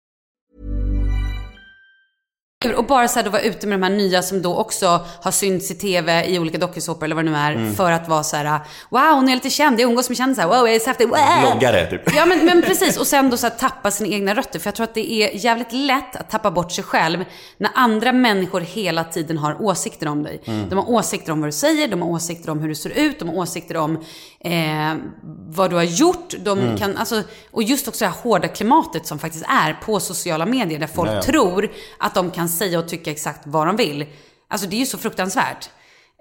Och bara så här då vara ute med de här nya som då också har synts i tv i olika dokusåpor eller vad det nu är. Mm. För att vara så här: wow hon är lite känd, jag umgås med kändisar, wow jag är så häftig, wow. Bloggare typ. Ja men, men precis, och sen då så här, tappa sina egna rötter. För jag tror att det är jävligt lätt att tappa bort sig själv när andra människor hela tiden har åsikter om dig. Mm. De har åsikter om vad du säger, de har åsikter om hur du ser ut, de har åsikter om eh, vad du har gjort. De Mm. kan, alltså, och just också det här hårda klimatet som faktiskt är på sociala medier där folk Ja, ja. tror att de kan säga och tycka exakt vad de vill. Alltså det är ju så fruktansvärt.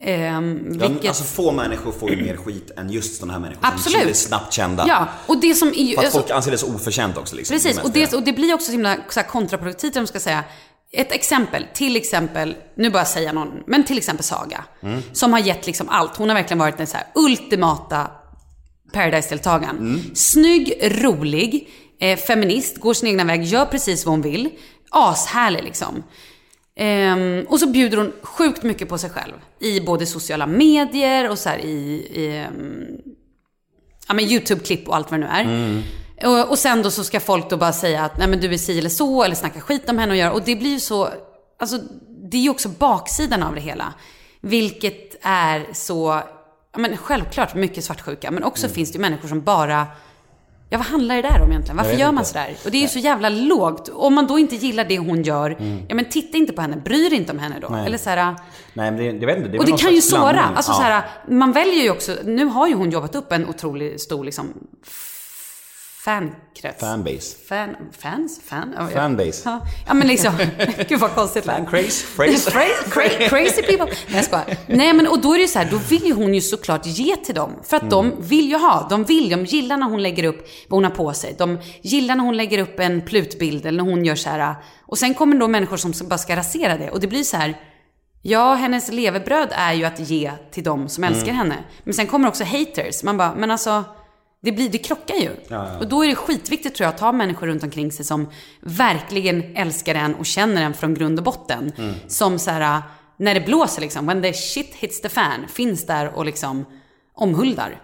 Ehm, vilket... Alltså få människor får ju mer skit än just sådana här människor Absolut. som blir snabbt kända. Ja, och det som är ju... För att alltså- folk anser det så oförtjänt också liksom. Precis, och det, och det blir också så himla så här kontraproduktivt om man ska säga. Ett exempel, till exempel, nu bara säga någon, men till exempel Saga. Mm. Som har gett liksom allt. Hon har verkligen varit den så här ultimata Paradise-deltagaren. Mm. Snygg, rolig, eh, feminist, går sin egna väg, gör precis vad hon vill. Ashärlig liksom. Ehm, och så bjuder hon sjukt mycket på sig själv. I både sociala medier och så i, i ehm, ja, men YouTube-klipp och allt vad det nu är. Och, och sen då så ska folk då bara säga att nej men du är si eller så eller snacka skit om henne och göra. Och det blir ju så, alltså det är ju också baksidan av det hela. Vilket är så, ja men självklart mycket svartsjuka. Men också finns det ju människor som bara, ja vad handlar det där om egentligen? Varför gör man inte. sådär? Och det är ju så jävla lågt. Om man då inte gillar det hon gör, ja men titta inte på henne, bry dig inte om henne då. Nej. Eller så här, Nej men det, jag vet inte, det och det kan ju såra. Alltså Ja. så här, man väljer ju också, nu har ju hon jobbat upp en otroligt stor liksom fankrets. Fanbase. Fan, fans? Fan? Ja, Fanbase. Ja, ja men liksom, gud vad konstigt. Fan craze, phrase. Cra- cra- Crazy people. Nej jag skojar. Nej men och då är det ju så här, då vill ju hon ju såklart ge till dem. För att de vill ju ha, de vill, de gillar när hon lägger upp vad hon har på sig. De gillar när hon lägger upp en plutbild eller när hon gör så här. Och sen kommer då människor som bara ska rasera det. Och det blir så här, Ja, hennes levebröd är ju att ge till dem som älskar henne. Men sen kommer också haters. Man bara, men alltså, det, blir, det krockar ju. Och då är det skitviktigt tror jag att ha människor runt omkring sig som verkligen älskar en och känner en från grund och botten. Som så här, när det blåser liksom, when the shit hits the fan, finns där och liksom omhuldar.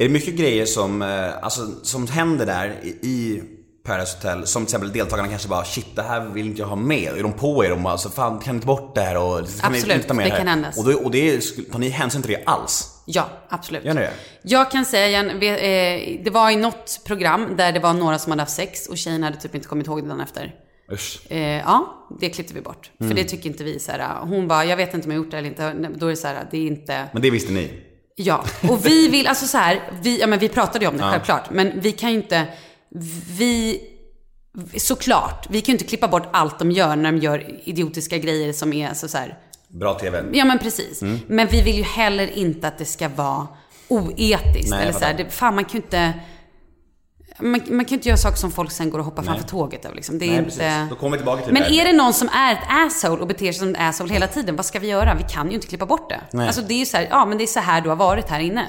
Är det mycket grejer som, eh, alltså, som händer där i Paradise Hotel som till exempel deltagarna kanske bara shit det här vill inte jag ha med. Är de på er? De bara alltså, fan kan ni ta bort det här och kan ni Absolut, med det här? kan hända. Och, då, och det tar ni hänsyn till det alls? Ja, absolut. Gör ni det? Jag kan säga igen, eh, det var i något program där det var några som hade haft sex och tjejen hade typ inte kommit ihåg det dagen efter. Usch. Eh, ja, det klippte vi bort. Mm. För det tycker inte vi så här. Hon bara, jag vet inte om jag gjort det eller inte. Då är det så här, det är inte... Men det visste ni? Ja, och vi vill, alltså så här, vi, ja men vi pratade ju om det självklart. Men vi kan ju inte, vi, såklart, vi kan ju inte klippa bort allt de gör när de gör idiotiska grejer som är så, så här. Bra TV? Ja men precis. Mm. Men vi vill ju heller inte att det ska vara oetiskt. Nej, eller så här, det, fan man kan ju inte... man, man kan ju inte göra saker som folk sen går och hoppar framför tåget av liksom. Det är Nej, inte... precis. Då kommer vi tillbaka till Men det är det någon som är ett asshole och beter sig som ett asshole hela tiden, vad ska vi göra? Vi kan ju inte klippa bort det. Nej. Alltså det är ju så här, ja men det är så här du har varit här inne.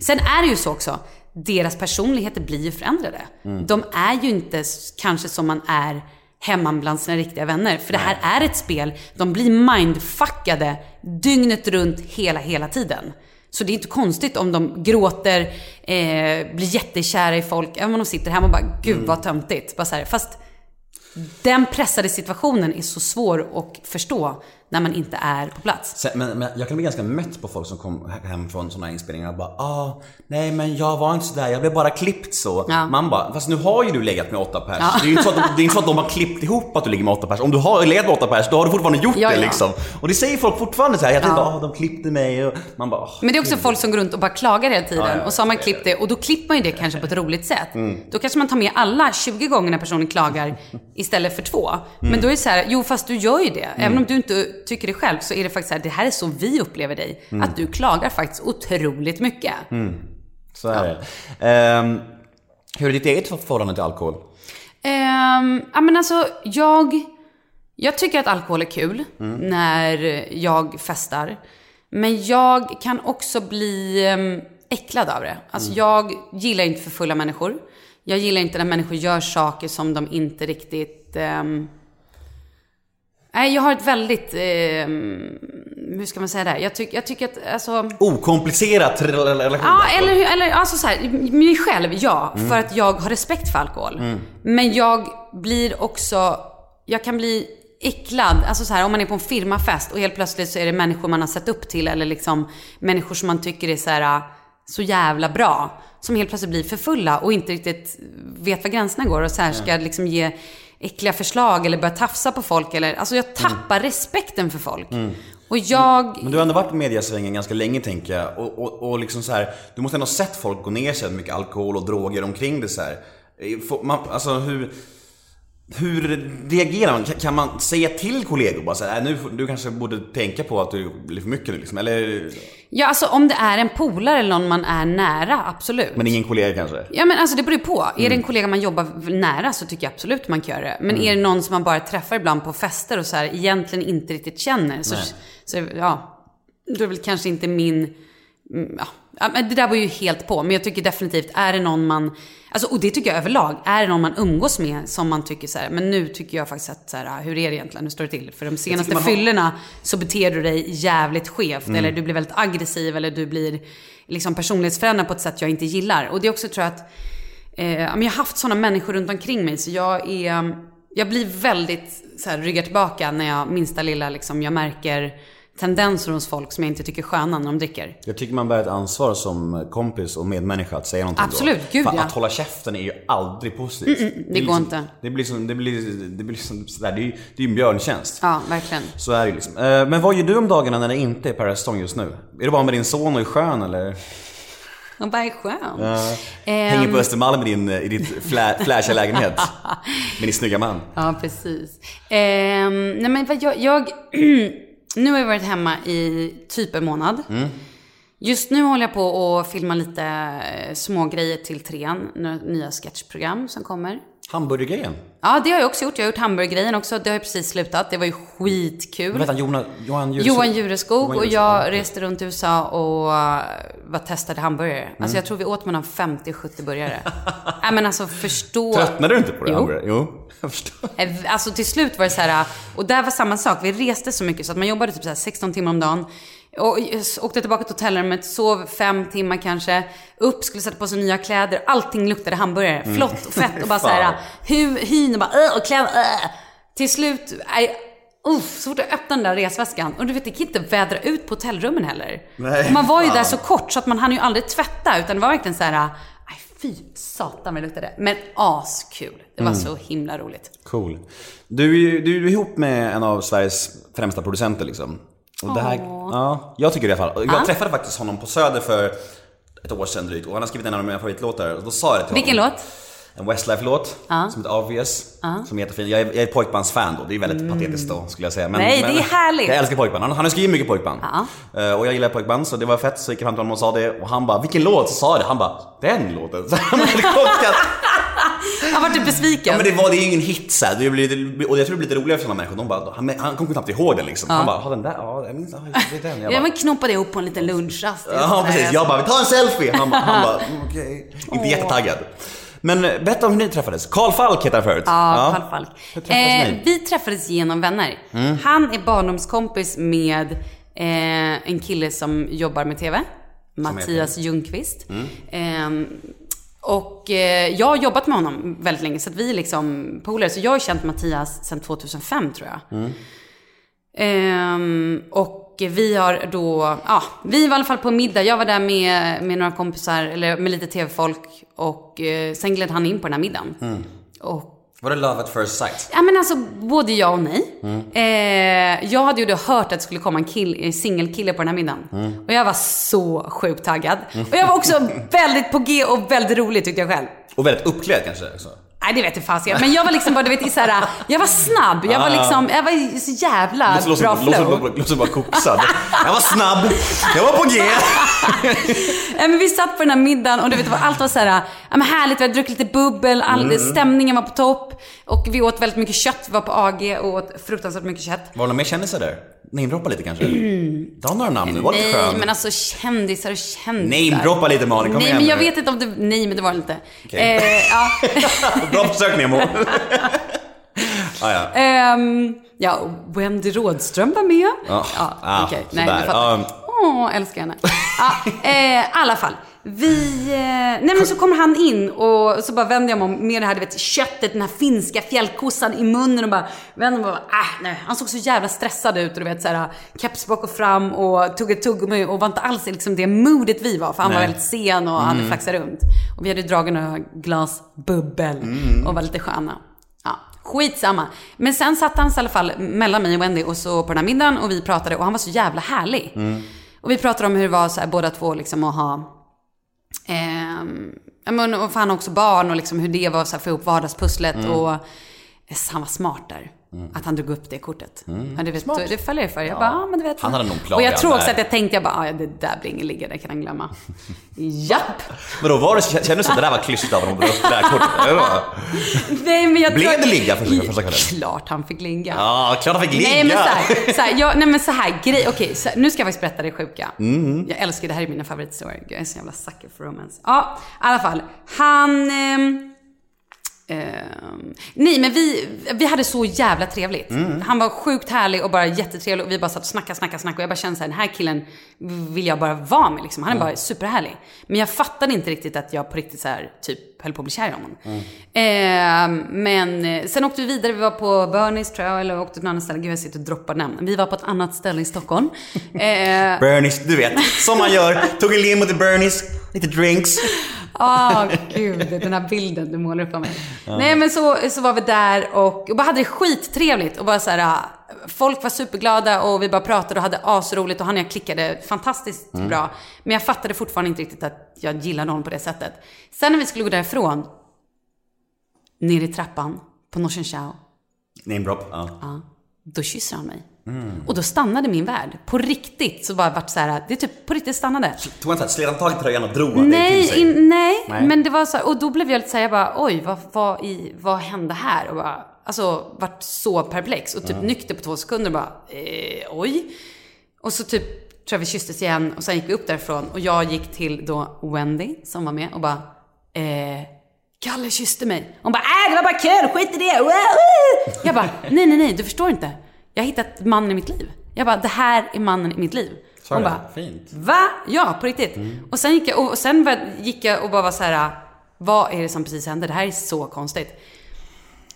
Sen är det ju så också, deras personligheter blir ju förändrade. De är ju inte kanske som man är hemma bland sina riktiga vänner. För det här är ett spel, de blir mindfuckade dygnet runt hela, hela tiden. Så det är inte konstigt om de gråter, eh, blir jättekära i folk, även om de sitter hemma och bara “Gud vad töntigt”. Bara så här, fast den pressade situationen är så svår att förstå när man inte är på plats. Men, men jag kan bli ganska mätt på folk som kom hem från sådana här inspelningar och bara ah, nej men jag var inte sådär, jag blev bara klippt så. Ja. Man bara, fast nu har ju du legat med åtta pers. Det är ju inte så att de, det är inte så att de har klippt ihop att du ligger med åtta pers. Om du har legat med åtta pers, då har du fortfarande gjort Ja, det ja. liksom. Och det säger folk fortfarande så här, jag tänkte Ja. ah, de klippte mig och man bara ah. Men det är också folk som går runt och bara klagar hela tiden. Ja, ja, och så har man klippt det och då klipper man ju det kanske på ett roligt sätt. Mm. Då kanske man tar med alla 20 gånger när personen klagar istället för två. Men Mm. då är det så här, jo fast du gör ju det. Även om du inte tycker det själv så är det faktiskt så här, det här är så vi upplever dig. Mm. Att du klagar faktiskt otroligt mycket. Så är det. Ehm, hur är ditt eget förhållande till alkohol? Ehm, ja men alltså, jag, jag tycker att alkohol är kul Mm. när jag festar. Men jag kan också bli um, äcklad av det. Alltså Mm. jag gillar inte för fulla människor. Jag gillar inte när människor gör saker som de inte riktigt... ehm, Nej, jag har ett väldigt... ehm, hur ska man säga det? Jag, tyck, jag tycker att, alltså... Okomplicerat relation? Ja, eller, eller alltså så här, mig själv, ja. För att jag har respekt för alkohol. Men jag blir också, jag kan bli äcklad. Alltså så här, om man är på en firmafest och helt plötsligt så är det människor man har sett upp till eller liksom människor som man tycker är så här så jävla bra. Som helt plötsligt blir för fulla och inte riktigt vet var gränserna går och så här ska liksom ge äckliga förslag eller börja tafsa på folk eller, alltså jag tappar respekten för folk. Och jag... Men du har ändå varit i mediasvängen ganska länge tänker jag. Och, och, och liksom så här, du måste ändå ha sett folk gå ner sig med mycket alkohol och droger omkring det så här. Eh, man, alltså hur... Hur reagerar man? Kan- man säga till kollegor bara så här, "Äh, nu, du kanske borde tänka på att du blir för mycket nu liksom, eller? Ja, alltså om det är en polare eller någon man är nära, absolut. Men ingen kollega kanske? Ja men alltså det beror ju på. Är det Mm. en kollega man jobbar nära så tycker jag absolut man kan göra det. Men är det någon som man bara träffar ibland på fester och så här egentligen inte riktigt känner. Så, så ja, då är det väl kanske inte min... mm, Ja, det där var ju helt på. Men jag tycker definitivt, är det någon man... Alltså, och det tycker jag överlag. Är det någon man umgås med som man tycker så här, men nu tycker jag faktiskt att så här, hur är det egentligen? Hur står det till? För de senaste har- fyllorna så beter du dig jävligt skevt. Mm. Eller du blir väldigt aggressiv eller du blir liksom personlighetsförändrad på ett sätt jag inte gillar. Och det är också tror jag att Eh, jag har haft sådana människor runt omkring mig så jag är... Jag blir väldigt så här, ryggar tillbaka när jag minsta lilla liksom, jag märker tendenser hos folk som jag inte tycker är sköna när de dricker. Jag tycker man bär ett ansvar som kompis och medmänniska att säga någonting Absolut, då. gud, Fan, ja. Att hålla käften är ju aldrig positivt. Mm, mm, det är går liksom, inte. Det blir som, det blir, det blir som sådär, det är ju det är en björntjänst. Ja, verkligen. Så är det liksom. Eh, Men vad gör du om dagarna när det inte är restaurang just nu? Är du bara med din son och är skön eller? Och bara är skön. Hänger Ehm, på Östermalm i din, i ditt flä, flashiga lägenhet? Med din snygga man? Ja, precis. Ehm, nej men vad jag, jag nu har jag varit hemma i typ en månad. Mm. Just nu håller jag på att filma lite eh, små grejer till trean, nya sketchprogram som kommer. Hamburgergrejen? Ja, det har jag också gjort. Jag har gjort hamburgergrejen också. Det har ju precis slutat. Det var ju skitkul. Han? Johan, Johan Jureskog? Johan Jureskog och jag reste runt i USA och uh, var testade hamburgare. Mm. Alltså jag tror vi åt mellan 50 och 70 burgare. Nej men alltså förstå. Tröttnade du inte på det? Jo. hamburgare? Jo. Jag förstår. Eh, Alltså till slut var det så här, och där var samma sak. Vi reste så mycket så att man jobbade typ så här 16 timmar om dagen. Och åkte tillbaka till hotellrummet, sov fem timmar kanske. Upp, skulle sätta på sig nya kläder. Allting luktade hamburgare. Flott och fett och bara så här, Fan. hu, hyn och bara och kläder. Till slut, nej, uff, så fort jag öppnade den där resväskan. Och du vet, det gick inte vädra ut på hotellrummen heller. Nej, och man var ju fan. där så kort så att man hann ju aldrig tvätta. Utan det var verkligen så här, nej fy satan vad det luktade. Men askul. Det var så himla roligt. Cool. Du, du är ihop med en av Sveriges främsta producenter liksom. Och det här, ja, jag tycker det i alla fall. Jag träffade faktiskt honom på Söder för ett år sedan drygt och han har skrivit en av mina favoritlåtar och då sa jag det till Vilken honom. låt? En Westlife-låt som heter Obvious. Som är jättefin. Jag är, jag är pojkbandsfan då, det är väldigt patetiskt då skulle jag säga. Men, Nej, det är härligt. Jag älskar pojkband. Han, han har skrivit mycket pojkband. Ja. Eh, och jag gillar pojkband så det var fett så gick jag fram till honom och sa det och han bara Vilken låt? Så sa jag det. Han bara Den låten. Så han hade kokat Han var typ besviken. Ja, men det var det är ju ingen hit så här. det blir, Och jag tror det blir lite roligare för sådana människor. De bara, han, han kommer knappt ihåg den liksom. Han bara, har den där? Ja, ja, det är den. Jag Ja bara, men knoppade ihop på en liten lunchrast. Ja, precis. Jag bara, vi tar en selfie. Han han bara mm, okej. Inte jättetaggad. Men eh, berätta om hur ni träffades. Karl Falk heter han förut. Ja, Karl Falk. Hur träffades Eh, ni? vi träffades genom vänner. Han är barndomskompis med eh, en kille som jobbar med TV. Mattias Ljungqvist. Eh, och eh, jag har jobbat med honom väldigt länge, så att vi är liksom polare. Så jag har känt Mattias sedan 2005 tror jag. Ehm, och vi har då, ja, vi var i alla fall på middag. Jag var där med, med några kompisar, eller med lite tv-folk. Och eh, sen gled han in på den här middagen. Och Var det Love at first sight? Ja men alltså både ja och nej. Eh, jag hade ju då hört att det skulle komma en kill, eh, singelkille på den här middagen. Och jag var så sjukt taggad. Och jag var också väldigt på G och väldigt rolig tyckte jag själv. Och väldigt uppklädd kanske också. Nej det vet jag fasiken. Men jag var liksom bara, du vet, så här, jag var snabb. Jag var liksom, jag var så jävla Låter- bra låter- flow. låter- Låter bara koksad. Jag var snabb, jag var på G. Nej, men vi satt på den här middagen och du vet, allt var så här, härligt, vi hade druckit lite bubbel, all, Mm. stämningen var på topp. Och vi åt väldigt mycket kött, vi var på AG och åt fruktansvärt mycket kött. Var det några mer kändisar där? Namedroppa lite kanske? Ta några namn nu, var lite Nej, skön. men alltså kändisar och kändisar. Namedroppa lite Malin, kom Nej, igen men jag nu. vet inte om det... Nej, men det var det inte. Okej. Eh, ja. Bra försök Nemo. ah, ja. Ehm, ja, Wendy Rådström var med. Ja. ja Ah, okej. Nej, sådär. du fattar. Um. Åh, älskar henne. Ja, eh, i alla fall. Vi... Eh, nej men så kommer han in och så bara vänder jag mig om med det här, du vet, köttet, den här finska fjällkossan i munnen och bara vänder mig och bara, äh, nej. Han såg så jävla stressad ut och du vet såhär, keps bak och fram och tog ett tuggummi och var inte alls liksom det modet vi var, för han var Nej. väldigt sen och hade flaxat runt. Och vi hade dragit några glas bubbel och var lite sköna. Ja, skitsamma. Men sen satt han i alla fall mellan mig och Wendy och så på den här middagen och vi pratade och han var så jävla härlig. Och vi pratade om hur det var så här, båda två liksom att ha Ja, men, och för han har också barn och liksom hur det var så här, få ihop vardagspusslet. Och eh, han var smart där. Att han drog upp det kortet. Ja, det, vet, det följer jag för. Jag bara, ja, men du vet. Han hade nog plan Och jag tror också där. att jag tänkte, jag bara, "Ah, ja, det där blir ingen ligga, det kan han glömma. Japp! Men då var det, kändes det som att det där var klyschigt av honom att dra upp det där kortet? Nej, men jag Blev det ligga första- första kvällen? Klart han fick ligga. Ja, klart han fick ligga. Nej men så här, så här, jag, nej men så här, grej, okej, så här, nu ska jag faktiskt berätta det sjuka. Mm. Jag älskar, det här är mina favorithistorier. Jag är så jävla sucker för romance. Ja, i alla fall. Han... ehm, ehm, nej men vi, vi hade så jävla trevligt. Mm. Han var sjukt härlig och bara jättetrevlig och vi bara satt och snackade, snackade, snackade och jag bara kände såhär, den här killen vill jag bara vara med liksom. Han är bara superhärlig. Men jag fattade inte riktigt att jag på riktigt så här, typ höll på att bli kär i honom. Ehm, men eh, sen åkte vi vidare, vi var på Bernies tror jag, eller åkte till ett annat ställe. Gud jag sitter och droppar namn. Vi var på ett annat ställe i Stockholm. Ehm, Bernies, du vet. Som man gör. Tog en limo till Bernies, lite drinks. Ah, gud, den här bilden du målar upp av mig. Nej, men så, så var vi där och, och bara hade det skittrevligt. Och bara så här, ah, folk var superglada och vi bara pratade och hade asroligt och han och jag klickade fantastiskt bra. Men jag fattade fortfarande inte riktigt att jag gillade honom på det sättet. Sen när vi skulle gå därifrån, ner i trappan på Norsen Chow, Namedrop. Ja. ja, då kysser han mig. Och då stannade min värld. På riktigt så bara vart så här, det är typ på riktigt stannade. Tog han slet han tag i tröjan och drog det till Nej, sig? in, nej, Nej. men det var så här, och då blev jag lite såhär, jag bara oj, vad, vad, i, vad hände här? Och bara, alltså vart så perplex och typ nykter på två sekunder och bara, eh, oj. Och så typ tror jag vi kysstes igen och sen gick vi upp därifrån och jag gick till då Wendy som var med och bara, eh, Kalle kysste mig. Hon bara, äh det var bara kul, skit i det. Wow, wow." Jag bara, nej nej nej, du förstår inte. Jag har hittat mannen i mitt liv. Jag bara, det här är mannen i mitt liv. Sa Hon bara, Fint. Va? Ja, på riktigt. Och sen gick jag och, och sen gick jag och bara var så här, vad är det som precis hände? Det här är så konstigt.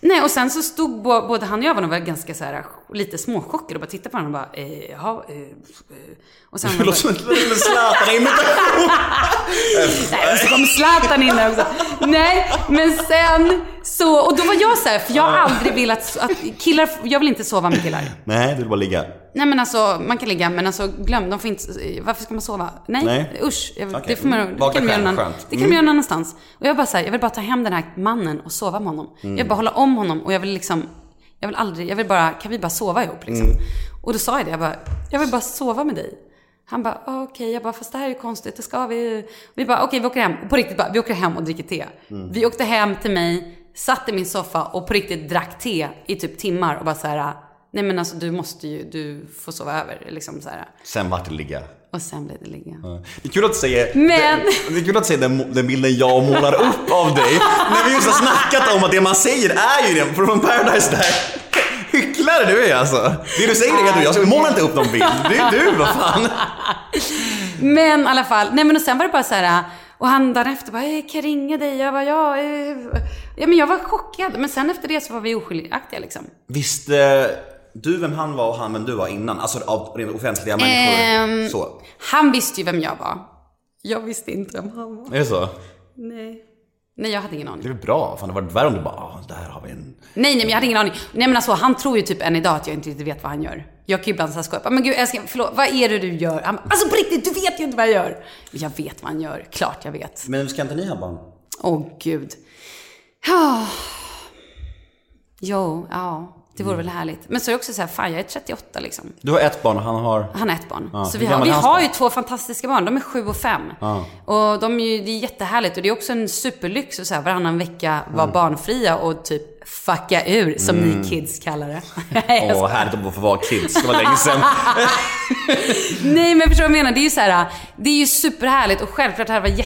Nej, och sen så stod både han och jag var nog ganska så här, lite småchockade och bara tittade på varandra och bara, eh, jaha, eh, eh. Och sen Det låter som en Zlatan-imitation. Nej, så kom Zlatan in där också. Nej, men sen så, och då var jag så här, för jag har aldrig velat, att killar, jag vill inte sova med killar. Nej, du vill bara ligga. Nej men alltså, man kan ligga, men alltså glöm, de får inte, varför ska man sova? Nej, Nej. usch. Jag, Okej. Det, får man, det kan man göra någon, det kan Mm. man göra någon annanstans. Och jag bara här, jag vill bara ta hem den här mannen och sova med honom. Jag vill bara hålla om honom och jag vill liksom, jag vill aldrig, jag vill bara, kan vi bara sova ihop liksom? Och då sa jag det, jag bara, jag vill bara sova med dig. Han bara, "Ah, okej, jag bara, fast det här är ju konstigt, det ska vi Vi bara, okej vi åker hem. På riktigt bara, vi åker hem och dricker te. Vi åkte hem till mig, satt i min soffa och på riktigt drack te i typ timmar och bara så här, nej men alltså du måste ju, du får sova över liksom så här. Sen vart det ligga. Och sen blev det ligga. Det är kul att säger, Men- det, det är kul att säga den, den bilden jag målar upp av dig. När vi just har snackat om att det man säger är ju det från Paradise där. Hycklare du är alltså. Det du säger är att du, jag målar inte upp någon bild. Det är du, vad fan. Men i alla fall, nej men och sen var det bara så här, och han dagen efter bara, "Eh, kan jag ringa dig? Jag bara, ja, eh." ja men jag var chockad. Men sen efter det så var vi oskiljaktiga liksom. Visste du vem han var och han vem du var innan? Alltså av rent offentliga människor. Ehm, Så. Han visste ju vem jag var. Jag visste inte vem han var. Är det så? Nej. Nej, jag hade ingen aning. Det är bra? Fan, det var värre om du bara, ah, där har vi en... Nej, nej, men jag hade ingen aning. Nej, men alltså, han tror ju typ än idag att jag inte riktigt vet vad han gör. Jag kan ju ibland så här skoja. bara, Men gud, älskling, förlåt, vad är det du gör? Han bara, alltså på riktigt, du vet ju inte vad jag gör. Jag vet vad han gör. Klart jag vet. Men ska inte ni ha barn? Åh, gud. Ja. Jo, ja. Det vore väl härligt. Men så är det också så här, fan jag är 38 liksom. Du har ett barn och han har... Han har ett barn. Ja, så vi har, vi har ju två fantastiska barn. De är sju och fem. Och de är ju, det är jättehärligt. Och det är också en superlyx att så här, varannan vecka vara Mm. barnfria och typ fucka ur, som ni kids kallar det. Åh, härligt att få vara kids. Det var länge sedan. Nej, men förstår du vad jag menar? Det är ju så här, det är ju superhärligt och självklart hade det varit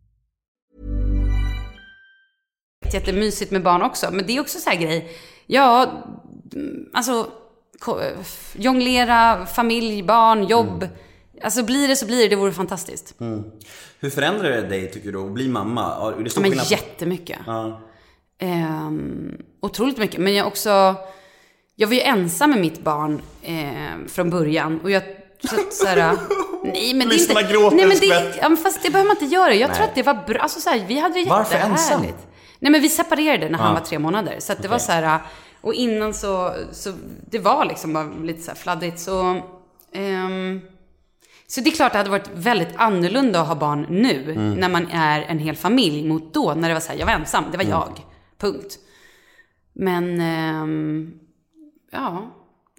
Jättemysigt med barn också. Men det är också så här grej. Ja, mm, alltså jonglera, familj, barn, jobb. Alltså blir det så blir det. Det vore fantastiskt. Hur förändrar det dig, tycker du, att bli mamma? Är det Ja, stor men skillnad? jättemycket. Ja. Ehm, otroligt mycket. Men jag också... Jag var ju ensam med mitt barn eh, från början. Och jag... Så, så här, nej, men det är inte... gråter nej, men en det, ja, fast det behöver man inte göra. Jag tror Nej. att det var bra. Alltså, så här, vi hade det Varför jättehärligt. ensam? Nej, men vi separerade när han Ja. var tre månader. Så att det var så här... Och innan så... så det var liksom bara lite så här fladdrigt. Så... ehm, så det är klart att det hade varit väldigt annorlunda att ha barn nu, Mm. när man är en hel familj, mot då, när det var så här, jag var ensam, det var Mm. jag. Punkt. Men, ehm, ja.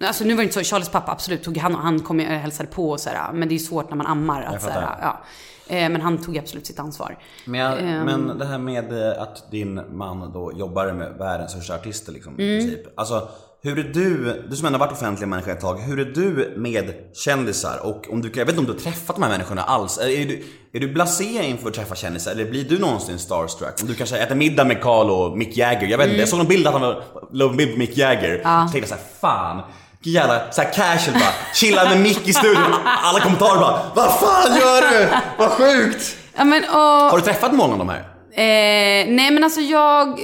Alltså nu var det inte så, Charles pappa absolut tog han, han kom och hälsade på och sådär, men det är ju svårt när man ammar att fattar. sådär, ja. Eh, Men han tog absolut sitt ansvar. Men, jag, Ehm. men det här med eh, att din man då jobbar med världens största artister liksom, Mm. i princip. Alltså, hur är du, du som ändå varit offentlig människa ett tag, hur är du med kändisar? Och om du, jag vet inte om du har träffat de här människorna alls. Är, är, du, är du blasé inför att träffa kändisar? Eller blir du någonsin starstruck? Om du kanske äter middag med Carl och Mick Jagger. Jag vet inte, jag såg någon bild att han var, en bild på Mick Jagger. Så tänkte såhär, fan. Jävla såhär casual bara, chilla med Mick i studion. Alla kommentarer bara, vad fan gör du? Vad sjukt! Ja, men, och, Har du träffat många av de här? eh, nej men alltså jag,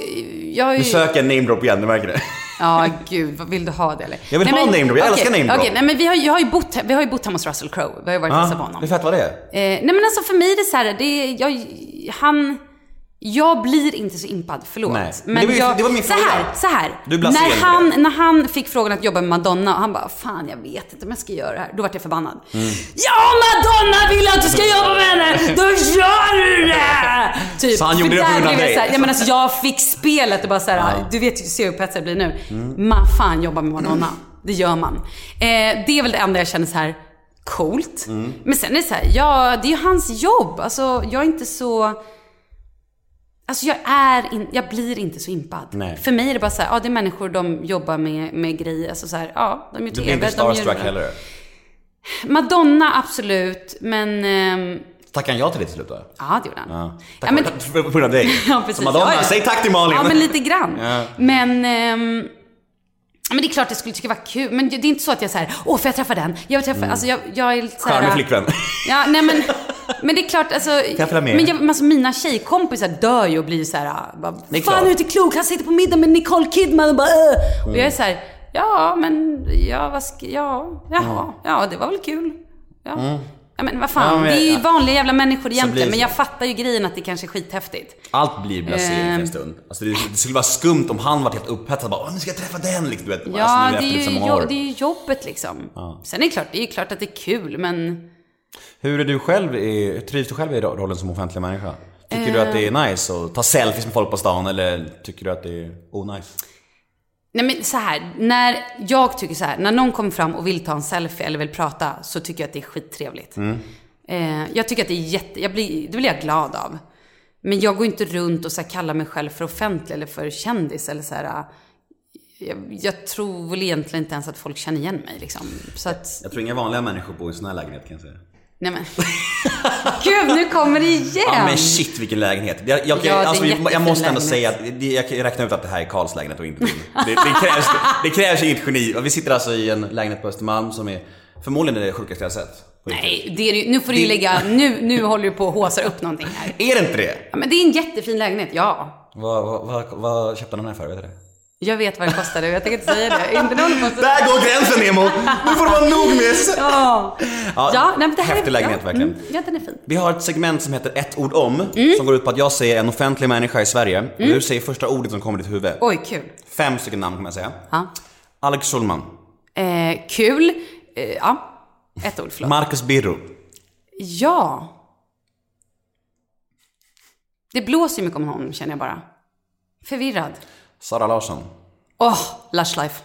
jag har ju... Nu söker jag name drop igen, du märker det. Ja, gud, vad vill du ha det eller? Jag vill nej, ha name drop, jag okej, älskar name drop. Okej, nej men vi har, jag har ju bott, vi har ju bott hemma hos Russell Crowe. Vi har ju varit och hälsat på honom. det är fett vad det är. Eh, nej men alltså för mig är det så här, det är, jag, han, jag blir inte så impad, förlåt. Nej, men det var jag, det var min så fråga. här, så här. Du när han, när han fick frågan att jobba med Madonna och han bara, fan jag vet inte om jag ska göra det här. Då vart jag förbannad. Mm. Ja, Madonna vill att du ska jobba med henne! Då gör du det! Typ. Så han gjorde det på grund av jag dig? så här, ja, men alltså, jag fick spelet och bara så här, du vet ju, du ser hur upphetsad jag blir nu. Mm. Man fan jobba med Madonna. Det gör man. Eh, det är väl det enda jag känner så här coolt. Mm. Men sen är det så här, ja, det är ju hans jobb. Alltså, jag är inte så... Alltså jag är in, jag blir inte så impad. Nej. För mig är det bara så här, ja det är människor, de jobbar med, med grejer. Alltså så här, ja, de gör Du TV. blir inte starstruck gör, heller? Madonna, absolut. Men, ehm, Tackar han ja till det till slut då? ja det gjorde han. Ja. Ja, Tack men- för, på grund av dig. Ja, precis. Så Madonna, Ja, ja. säg tack till Malin! Ja, men lite grann. Ja. Men, ehm, ja, men det är klart jag skulle tycka det var kul. Men det är inte så att jag säger, åh får jag träffa den? Jag vill träffa, alltså jag, jag är lite så här- Charmig flickvän. Ja, nej men, men det är klart, alltså, men jag, alltså mina tjejkompisar dör ju och blir så här, bara, Det är fan du är inte klok, han sitter på middag med Nicole Kidman och bara, äh. Och jag är så här, ja men, ja vad ska, ja, jaha, ja det var väl kul. Ja. Ja men vad fan, Mm. Ja, men- det är ju vanliga jävla människor egentligen. Men jag fattar ju grejen att det kanske är skithäftigt. Allt blir blasé Ehm. en stund. Alltså det, det skulle vara skumt om han var helt upphetsad bara Åh, nu ska jag träffa den liksom, du vet. Ja, alltså, det, är efter ju, jo, det är ju jobbet liksom. Sen är det klart, det är klart att det är kul, men... Hur är du själv i, trivs du själv i ro- rollen som offentlig människa? Tycker du att det är nice att ta selfies med folk på stan eller tycker du att det är onajs? Nej men så här, när jag tycker så här, när någon kommer fram och vill ta en selfie eller vill prata så tycker jag att det är skittrevligt. Eh, jag tycker att det är jätte, jag blir, det blir jag glad av. Men jag går inte runt och så kallar mig själv för offentlig eller för kändis eller så här. eh, Jag, jag tror väl egentligen inte ens att folk känner igen mig liksom. Så att, Jag tror inga vanliga människor bor i en sån här lägenhet kan jag säga. Nej men. Gud, nu kommer det igen! Ja men shit vilken lägenhet. Jag, jag, Ja, alltså, jag måste ändå säga att jag kan räkna ut att det här är Karls lägenhet och inte din. Det, det, krävs, det krävs inget geni. Vi sitter alltså i en lägenhet på Östermalm som är förmodligen det sjukaste jag sett. Nej, det är, nu får du ju lägga, nu, nu håller du på och håsar upp någonting här. Är det inte det? Ja, men det är en jättefin lägenhet, ja. Vad, vad, vad, vad köpte han den här för? Vet du det? Jag vet vad det kostade och jag tänker inte säga det. Inte någon Där går gränsen Nemo! Nu får du vara nog med... Ja, ja nej, men det här häftig är, lägenhet ja, verkligen. Mm, ja, den är fin. Vi har ett segment som heter ett ord om, Mm. som går ut på att jag säger en offentlig människa i Sverige. Och du säger första ordet som kommer i ditt huvud. Oj, kul. Fem stycken namn kommer jag säga. Ja. Alex Schulman. Eh, kul. Eh, ja, ett ord, förlåt. Marcus Birro. ja. Det blåser ju mycket om honom, känner jag bara. Förvirrad. Sara Larsson. Åh, Lush Life.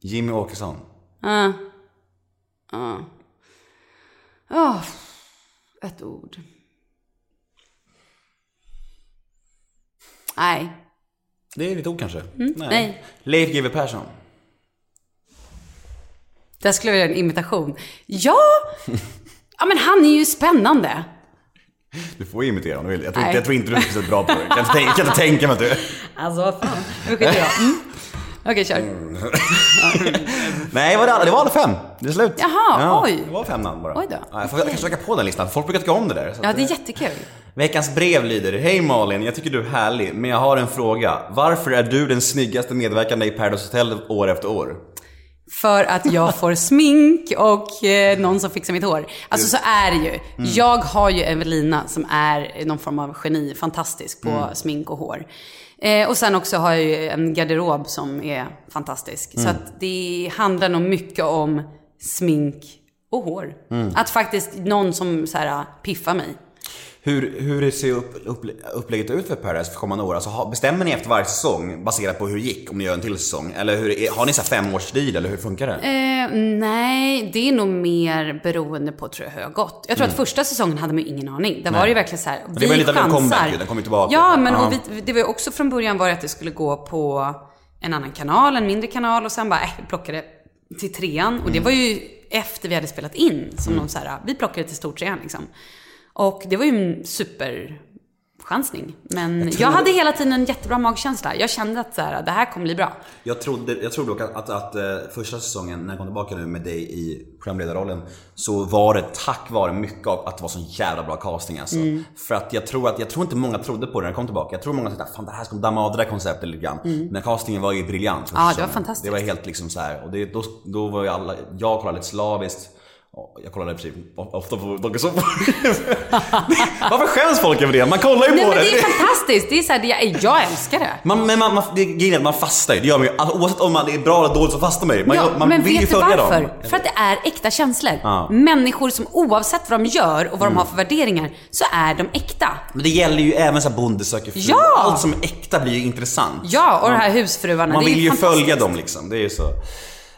Jimmy Åkesson. Uh. Uh. Åh, ett ord. Nej. Det är ditt ord kanske? Mm, nej. Leif GW Persson. Där skulle jag göra en imitation. Ja! Ja, men han är ju spännande. Du får imitera om du vill. Jag tror, inte, jag tror inte du är speciellt bra på det. Jag kan tänka- jag kan inte tänka mig att du... Alltså, vad fan. Nu skiter jag. Mm. Okej, kör. Nej, vad det, alla- det var alla fem. Det är slut. Jaha, oj. Det var fem namn bara. Oj då. Ja, jag får kanske lägga på den listan. Folk brukar tycka om det där. så Ja, det är jättekul. Veckans brev lyder Hej Malin, jag tycker du är härlig, men jag har en fråga. Varför är du den snyggaste medverkande i Paradise Hotel år efter år? För att jag får smink och eh, någon som fixar mitt hår. Alltså så är det ju. Jag har ju Evelina som är någon form av geni, fantastisk på smink och hår. Eh, och sen också har jag ju en garderob som är fantastisk. Så att det handlar nog mycket om smink och hår. Att faktiskt någon som så här, piffar mig. Hur, hur ser upp, upp, upplägget ut för Paradise för kommande år? Alltså, ha- bestämmer ni efter varje säsong baserat på hur det gick, om ni gör en till säsong? Eller hur, har ni så femårsstil, eller hur funkar det? Eh, nej, det är nog mer beroende på tror jag, hur det har gått. Jag tror att första säsongen hade man ju ingen aning. Där var det ju verkligen så här, Mm. det var ju lite av en comeback den kom ju tillbaka. Ja, men och vi, det var ju också från början var det att det skulle gå på en annan kanal, en mindre kanal och sen bara, äh, vi plockade till trean. Och Mm. det var ju efter vi hade spelat in som någon så här, vi plockade till stortrean liksom. Och det var ju en superchansning. Men jag, hade hela tiden en jättebra magkänsla. Jag kände att så här, det här kommer bli bra. Jag trodde, jag tror dock att, att, att eh, första säsongen, när jag kom tillbaka nu med dig i programledarrollen, så var det tack vare mycket av att det var så jävla bra casting alltså. Mm. För att jag tror att, jag tror inte många trodde på det när jag kom tillbaka. Jag tror många tänkte fan det här ska damma av det där konceptet lite grann. Men castingen var ju briljant. Mm. Ja, det var fantastiskt. Det var helt liksom så här. och det, då, då var ju alla, jag kollade lite slaviskt. Och Jag kollade i princip ofta på dokusåpor. Varför skäms folk över det? Man kollar ju Nej på men det. det är fantastiskt. Det är så här, jag, jag älskar det. Man, men man, man, det är grejen är att man fastar ju, det gör man ju. Alltså, oavsett om man är bra eller dåligt så fastar man ju. Man, Ja, man men vill ju vet du följa varför? dem. För att det är äkta känslor. Ja. Människor som oavsett vad de gör och vad Mm. de har för värderingar, så är de äkta. Men det gäller ju även så här Bonde söker fru. Ja! Allt som är äkta blir ju intressant. Ja, och de här husfruarna. Man vill ju följa dem liksom, det är ju så.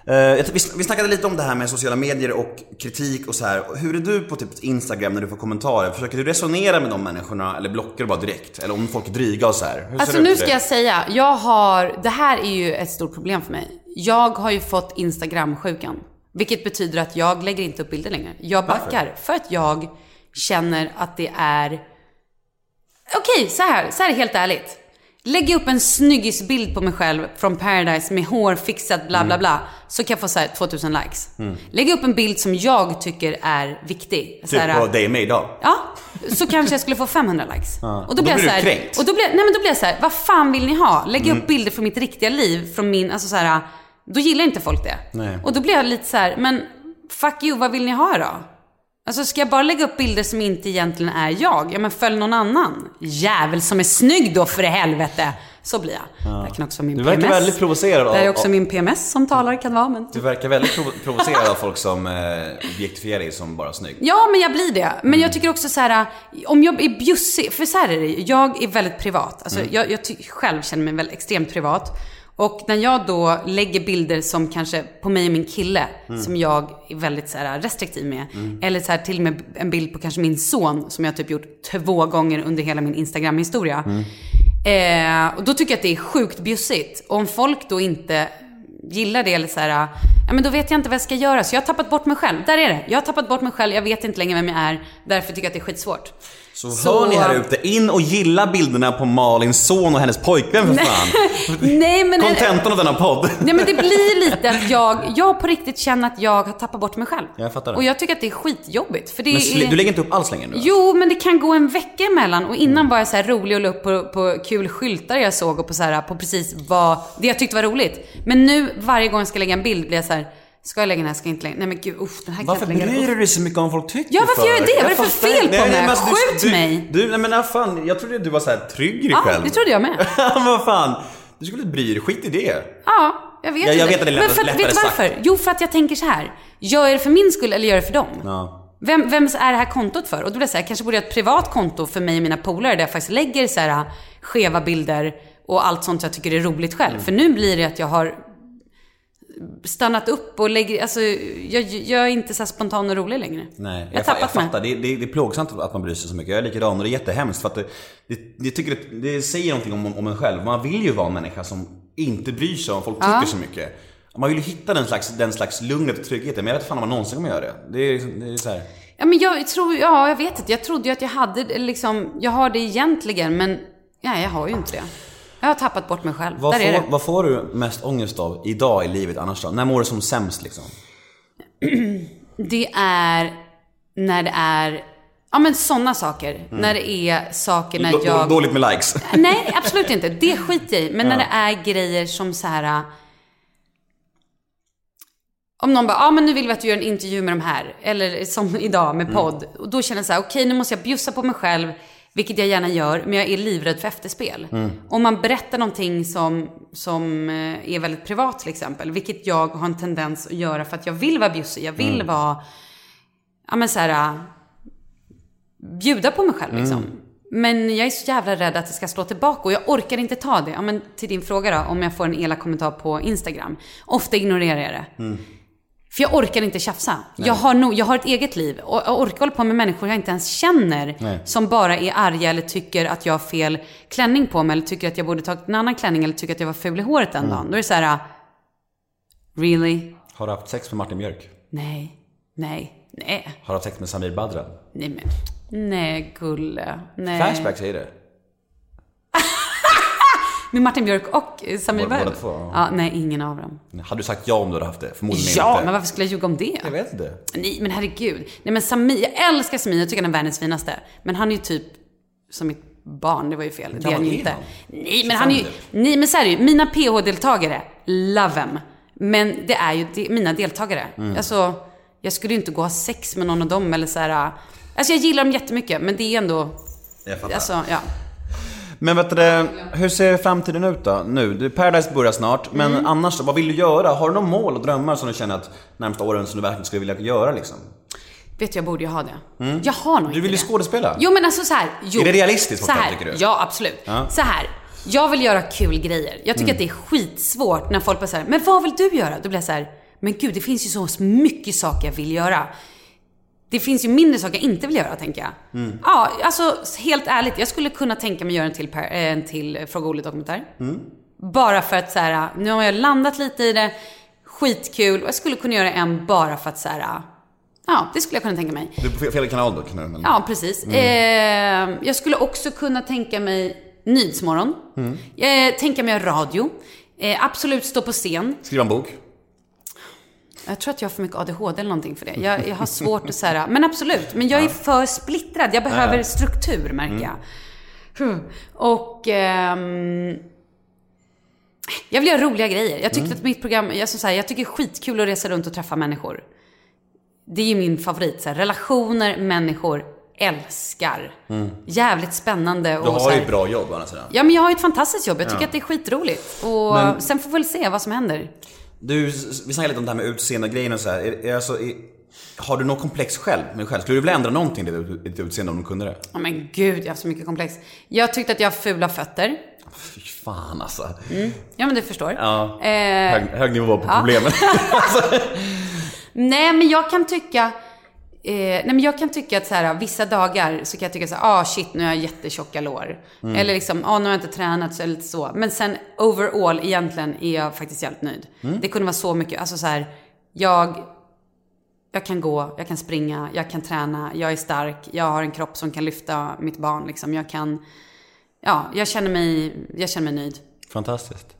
Eh, vi, snackade lite om det här med sociala medier och kritik och så här. Hur är du på typ Instagram när du får kommentarer? Försöker du resonera med de människorna eller blockar du bara direkt? Eller om folk är dryga och så här? Hur Alltså nu ska jag säga, jag har, det här är ju ett stort problem för mig. Jag har ju fått Instagram-sjukan. Vilket betyder att jag lägger inte upp bilder längre. Jag Varför? backar. För att jag känner att det är... Okej, så här, så här helt ärligt. Lägger upp en snyggisbild på mig själv från Paradise med hår fixat bla Mm. bla bla. Så kan jag få så här 2000 likes. Lägger jag upp en bild som jag tycker är viktig. Så Typ här, på dig och mig idag. Ja, så kanske jag skulle få 500 likes. Och då blir jag så här, och då blir, nej men då blir jag så här, vad fan vill ni ha? Lägger Mm. upp bilder från mitt riktiga liv, från min, alltså så här, Då gillar inte folk det. Nej. Och då blir jag lite så här, men fuck you, vad vill ni ha då? Alltså ska jag bara lägga upp bilder som inte egentligen är jag? Ja men följ någon annan. Jävel som är snygg då för i helvete. Så blir jag. Det här kan också vara min Du verkar PMS. väldigt provocerad av- Det är också av- min PMS som talar kan vara, men... Du verkar väldigt provo- provocerad av folk som eh, objektifierar dig som bara snygg. Ja, men jag blir det. Men jag tycker också så här, om jag är bjussig, för så här är det jag är väldigt privat. Alltså, jag, jag ty- själv känner mig väldigt extremt privat. Och när jag då lägger bilder som kanske på mig och min kille, som jag är väldigt så här, restriktiv med. Eller så här, till och med en bild på kanske min son, som jag typ gjort två gånger under hela min Instagram-historia. Eh, och då tycker jag att det är sjukt bjussigt. Och om folk då inte gillar det eller så här, ja men då vet jag inte vad jag ska göra. Så jag har tappat bort mig själv. Där är det. Jag har tappat bort mig själv, jag vet inte längre vem jag är. Därför tycker jag att det är skitsvårt. Så, Så- hör ni här ute, in och gilla bilderna på Malins son och hennes pojkvän för fan. Nej men, Kontentan av denna podd. nej men det blir lite att jag, jag på riktigt känner att jag har tappat bort mig själv. Jag fattar det. Och jag tycker att det är skitjobbigt. För det Men är... du lägger inte upp alls längre nu? va? Jo, men det kan gå en vecka emellan. Och innan var jag så rolig och la upp på, på kul skyltar jag såg och på, så här, på precis vad det jag tyckte var roligt. Men nu varje gång jag ska lägga en bild blir jag så här, ska jag lägga den här, ska jag inte lägga Nej men gud, usch, den här kan Varför jag inte lägga. bryr du dig så mycket om folk tycker Ja, varför för? gör jag det? Vad är det för fel på mig? men alltså, Skjut du, mig. Du, nej men ah, fan, jag trodde du var så här trygg i dig Ja, själv. det trodde jag med. men vad fan, du skulle inte bry dig, skit i det. Ja, jag vet Ja, jag vet att det är lätt- Men för, lättare vet du sagt. varför? Jo, för att jag tänker så här. Gör jag det för min skull eller gör jag det för dem? Ja. Vem, vems är det här kontot för? Och då blir jag så här, kanske borde jag ha ett privat konto för mig och mina polare där jag faktiskt lägger så här skeva bilder och allt sånt jag tycker är roligt själv. Mm. För nu blir det att jag har stannat upp och lägger, alltså jag, jag är inte så spontan och rolig längre. Nej, jag jag, fa- jag fattar. Det, det, det är plågsamt att man bryr sig så mycket. Jag är likadan och det är jättehemskt för att det, det, det, tycker det, det säger någonting om, om en själv. Man vill ju vara en människa som inte bryr sig om folk tycker så mycket. Man vill ju hitta den slags, den slags lugnet och tryggheten, men jag vet inte fan om man någonsin kommer göra det. Det är, liksom- det är så här. Ja men jag tror, ja jag vet inte. Jag trodde ju att jag hade liksom, jag har det egentligen men nej jag har ju inte det. Jag har tappat bort mig själv. Vad, Där är får, det. vad får du mest ångest av idag i livet annars då? När mår du som sämst liksom? Det är när det är, ja men sådana saker. Mm. När det är saker när jag... Dåligt med likes. Nej, absolut inte. Det skiter jag i. Men när det är grejer som så här. Om någon bara, ja ah, men nu vill vi att du gör en intervju med de här. Eller som idag med podd. Och då känner jag så här, okej nu måste jag bjussa på mig själv. Vilket jag gärna gör, men jag är livrädd för efterspel. Om man berättar någonting som, som eh, är väldigt privat till exempel. Vilket jag har en tendens att göra för att jag vill vara bjussig. Jag vill vara, ja men så här, bjuda på mig själv liksom. Men jag är så jävla rädd att det ska slå tillbaka och jag orkar inte ta det. Ja, men till din fråga då, om jag får en elak kommentar på Instagram. Ofta ignorerar jag det. För jag orkar inte tjafsa. Jag har, nog, jag har ett eget liv och jag orkar hålla på med människor jag inte ens känner. Som bara är arga eller tycker att jag har fel klänning på mig. Eller tycker att jag borde tagit en annan klänning. Eller tycker att jag var ful i håret den dagen. Då är det så här, really? Har du haft sex med Martin Björk? Nej, nej, nej. Har du haft sex med Samir Badran? Nej men, nej gulle. Nej. Flashback säger det. Med Martin Björk och Samir Båda två, ja. Ja, nej ingen av dem. Hade du sagt ja om du hade haft det? Förmodligen Ja, inte. men varför skulle jag ljuga om det? Jag vet inte. Nej men herregud. Nej men Samir, jag älskar Samir, jag tycker han är världens finaste. Men han är ju typ som mitt barn, det var ju fel. Det är han ju inte. han? Nej men han är ju, 25 nej men så är det ju, mina PH-deltagare, love them. Men det är ju de, mina deltagare. Mm. Alltså, jag skulle ju inte gå och ha sex med någon av dem eller så här. Alltså jag gillar dem jättemycket, men det är ändå, Jag fattar. alltså ja. Men vet du, hur ser framtiden ut då? Nu? Paradise börjar snart, men Mm. annars? Vad vill du göra? Har du några mål och drömmar som du känner att närmsta åren som du verkligen skulle vilja göra liksom? Vet du, jag borde ju ha det. Jag har nog Mm. Du inte vill ju skådespela. Jo men alltså så här. Jo. Är det realistiskt, så här, tycker du? Ja, absolut. Ja. Så här. Jag vill göra kul grejer. Jag tycker Mm. att det är skitsvårt när folk bara säger men vad vill du göra? Då blir jag så här, men gud det finns ju så mycket saker jag vill göra. Det finns ju mindre saker jag inte vill göra, tänker jag. Mm. Ja, alltså helt ärligt. Jag skulle kunna tänka mig göra en till, per- en till Fråga Olle-dokumentär. Mm. Bara för att så här, nu har jag landat lite i det. Skitkul. Och jag skulle kunna göra en bara för att så här, ja, det skulle jag kunna tänka mig. Du är på fel kanal dock nu. Men... Ja, precis. Mm. Eh, jag skulle också kunna tänka mig Nyhetsmorgon. Mm. Eh, tänka mig radio. Eh, absolut stå på scen. Skriva en bok. Jag tror att jag har för mycket ADHD eller någonting för det. Jag, jag har svårt att säga, men absolut. Men jag är för splittrad. Jag behöver struktur, märker jag. Hmm. Och... ehm, Jag vill göra roliga grejer. Jag tyckte att mitt program, jag, så här, jag tycker det är skitkul att resa runt och träffa människor. Det är ju min favorit. Så här, relationer, människor, älskar. Jävligt spännande. Du och så har ju här- ett bra jobb sidan. Ja, men jag har ju ett fantastiskt jobb. Jag tycker Ja. att det är skitroligt. Och Men- sen får vi väl se vad som händer. Du, vi snackade lite om det här med utseende och grejen och så här. Är, är alltså, är, har du något komplex själv med själv? Skulle du vilja ändra någonting i ditt- utseende om du kunde det? Ja, men gud, jag har haft så mycket komplex. Jag tyckte att jag har fula fötter. Fy fan alltså. Ja, men du förstår. Ja. Eh, Hög, hög nivå på ja. problemen. Nej, men jag kan tycka... Eh, nej, men jag kan tycka att så här, vissa dagar så kan jag tycka så här, ah shit, nu har jag jättetjocka lår. Mm. Eller liksom, ah nu har jag inte tränat så eller lite så. Men sen overall egentligen är jag faktiskt jävligt nöjd. Mm. Det kunde vara så mycket, alltså så här, jag... Jag kan gå, jag kan springa, jag kan träna, jag är stark, jag har en kropp som kan lyfta mitt barn liksom. Jag kan... Ja, jag känner mig, jag känner mig nöjd. Fantastiskt.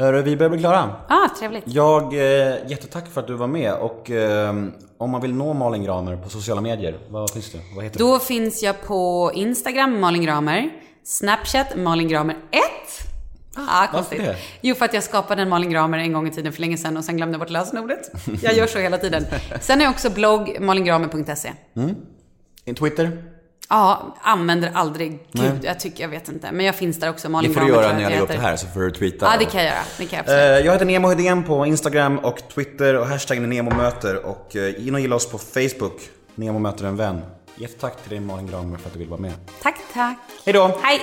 Hörru, vi börjar bli klara. Ah, trevligt. Jag, eh, jättetack för att du var med och eh, om man vill nå Malin Gramer på sociala medier, vad finns det? Vad heter Då finns jag på Instagram, Malin Gramer. Snapchat, Malin Gramer 1. Ah, konstigt. det? Jo, för att jag skapade en Malin Gramer en gång i tiden för länge sedan och sen glömde jag bort lösenordet. Jag gör så hela tiden. Sen har jag också blogg, malingramer.se. det? Twitter? Ja, använder aldrig. Gud, Nej. jag tycker, jag vet inte. Men jag finns där också, Det Malin får du göra när jag lägger upp det här så får du tweeta. Ja, det kan jag göra. Det kan jag Eh, absolut. Jag heter Nemo Hedén på Instagram och Twitter och hashtaggen är NEMOMÖTER och eh, in och gilla oss på Facebook. Nemo möter en vän. Jättetack till dig Malin Gramer för att du vill vara med. Tack, tack. Hej då! Hej!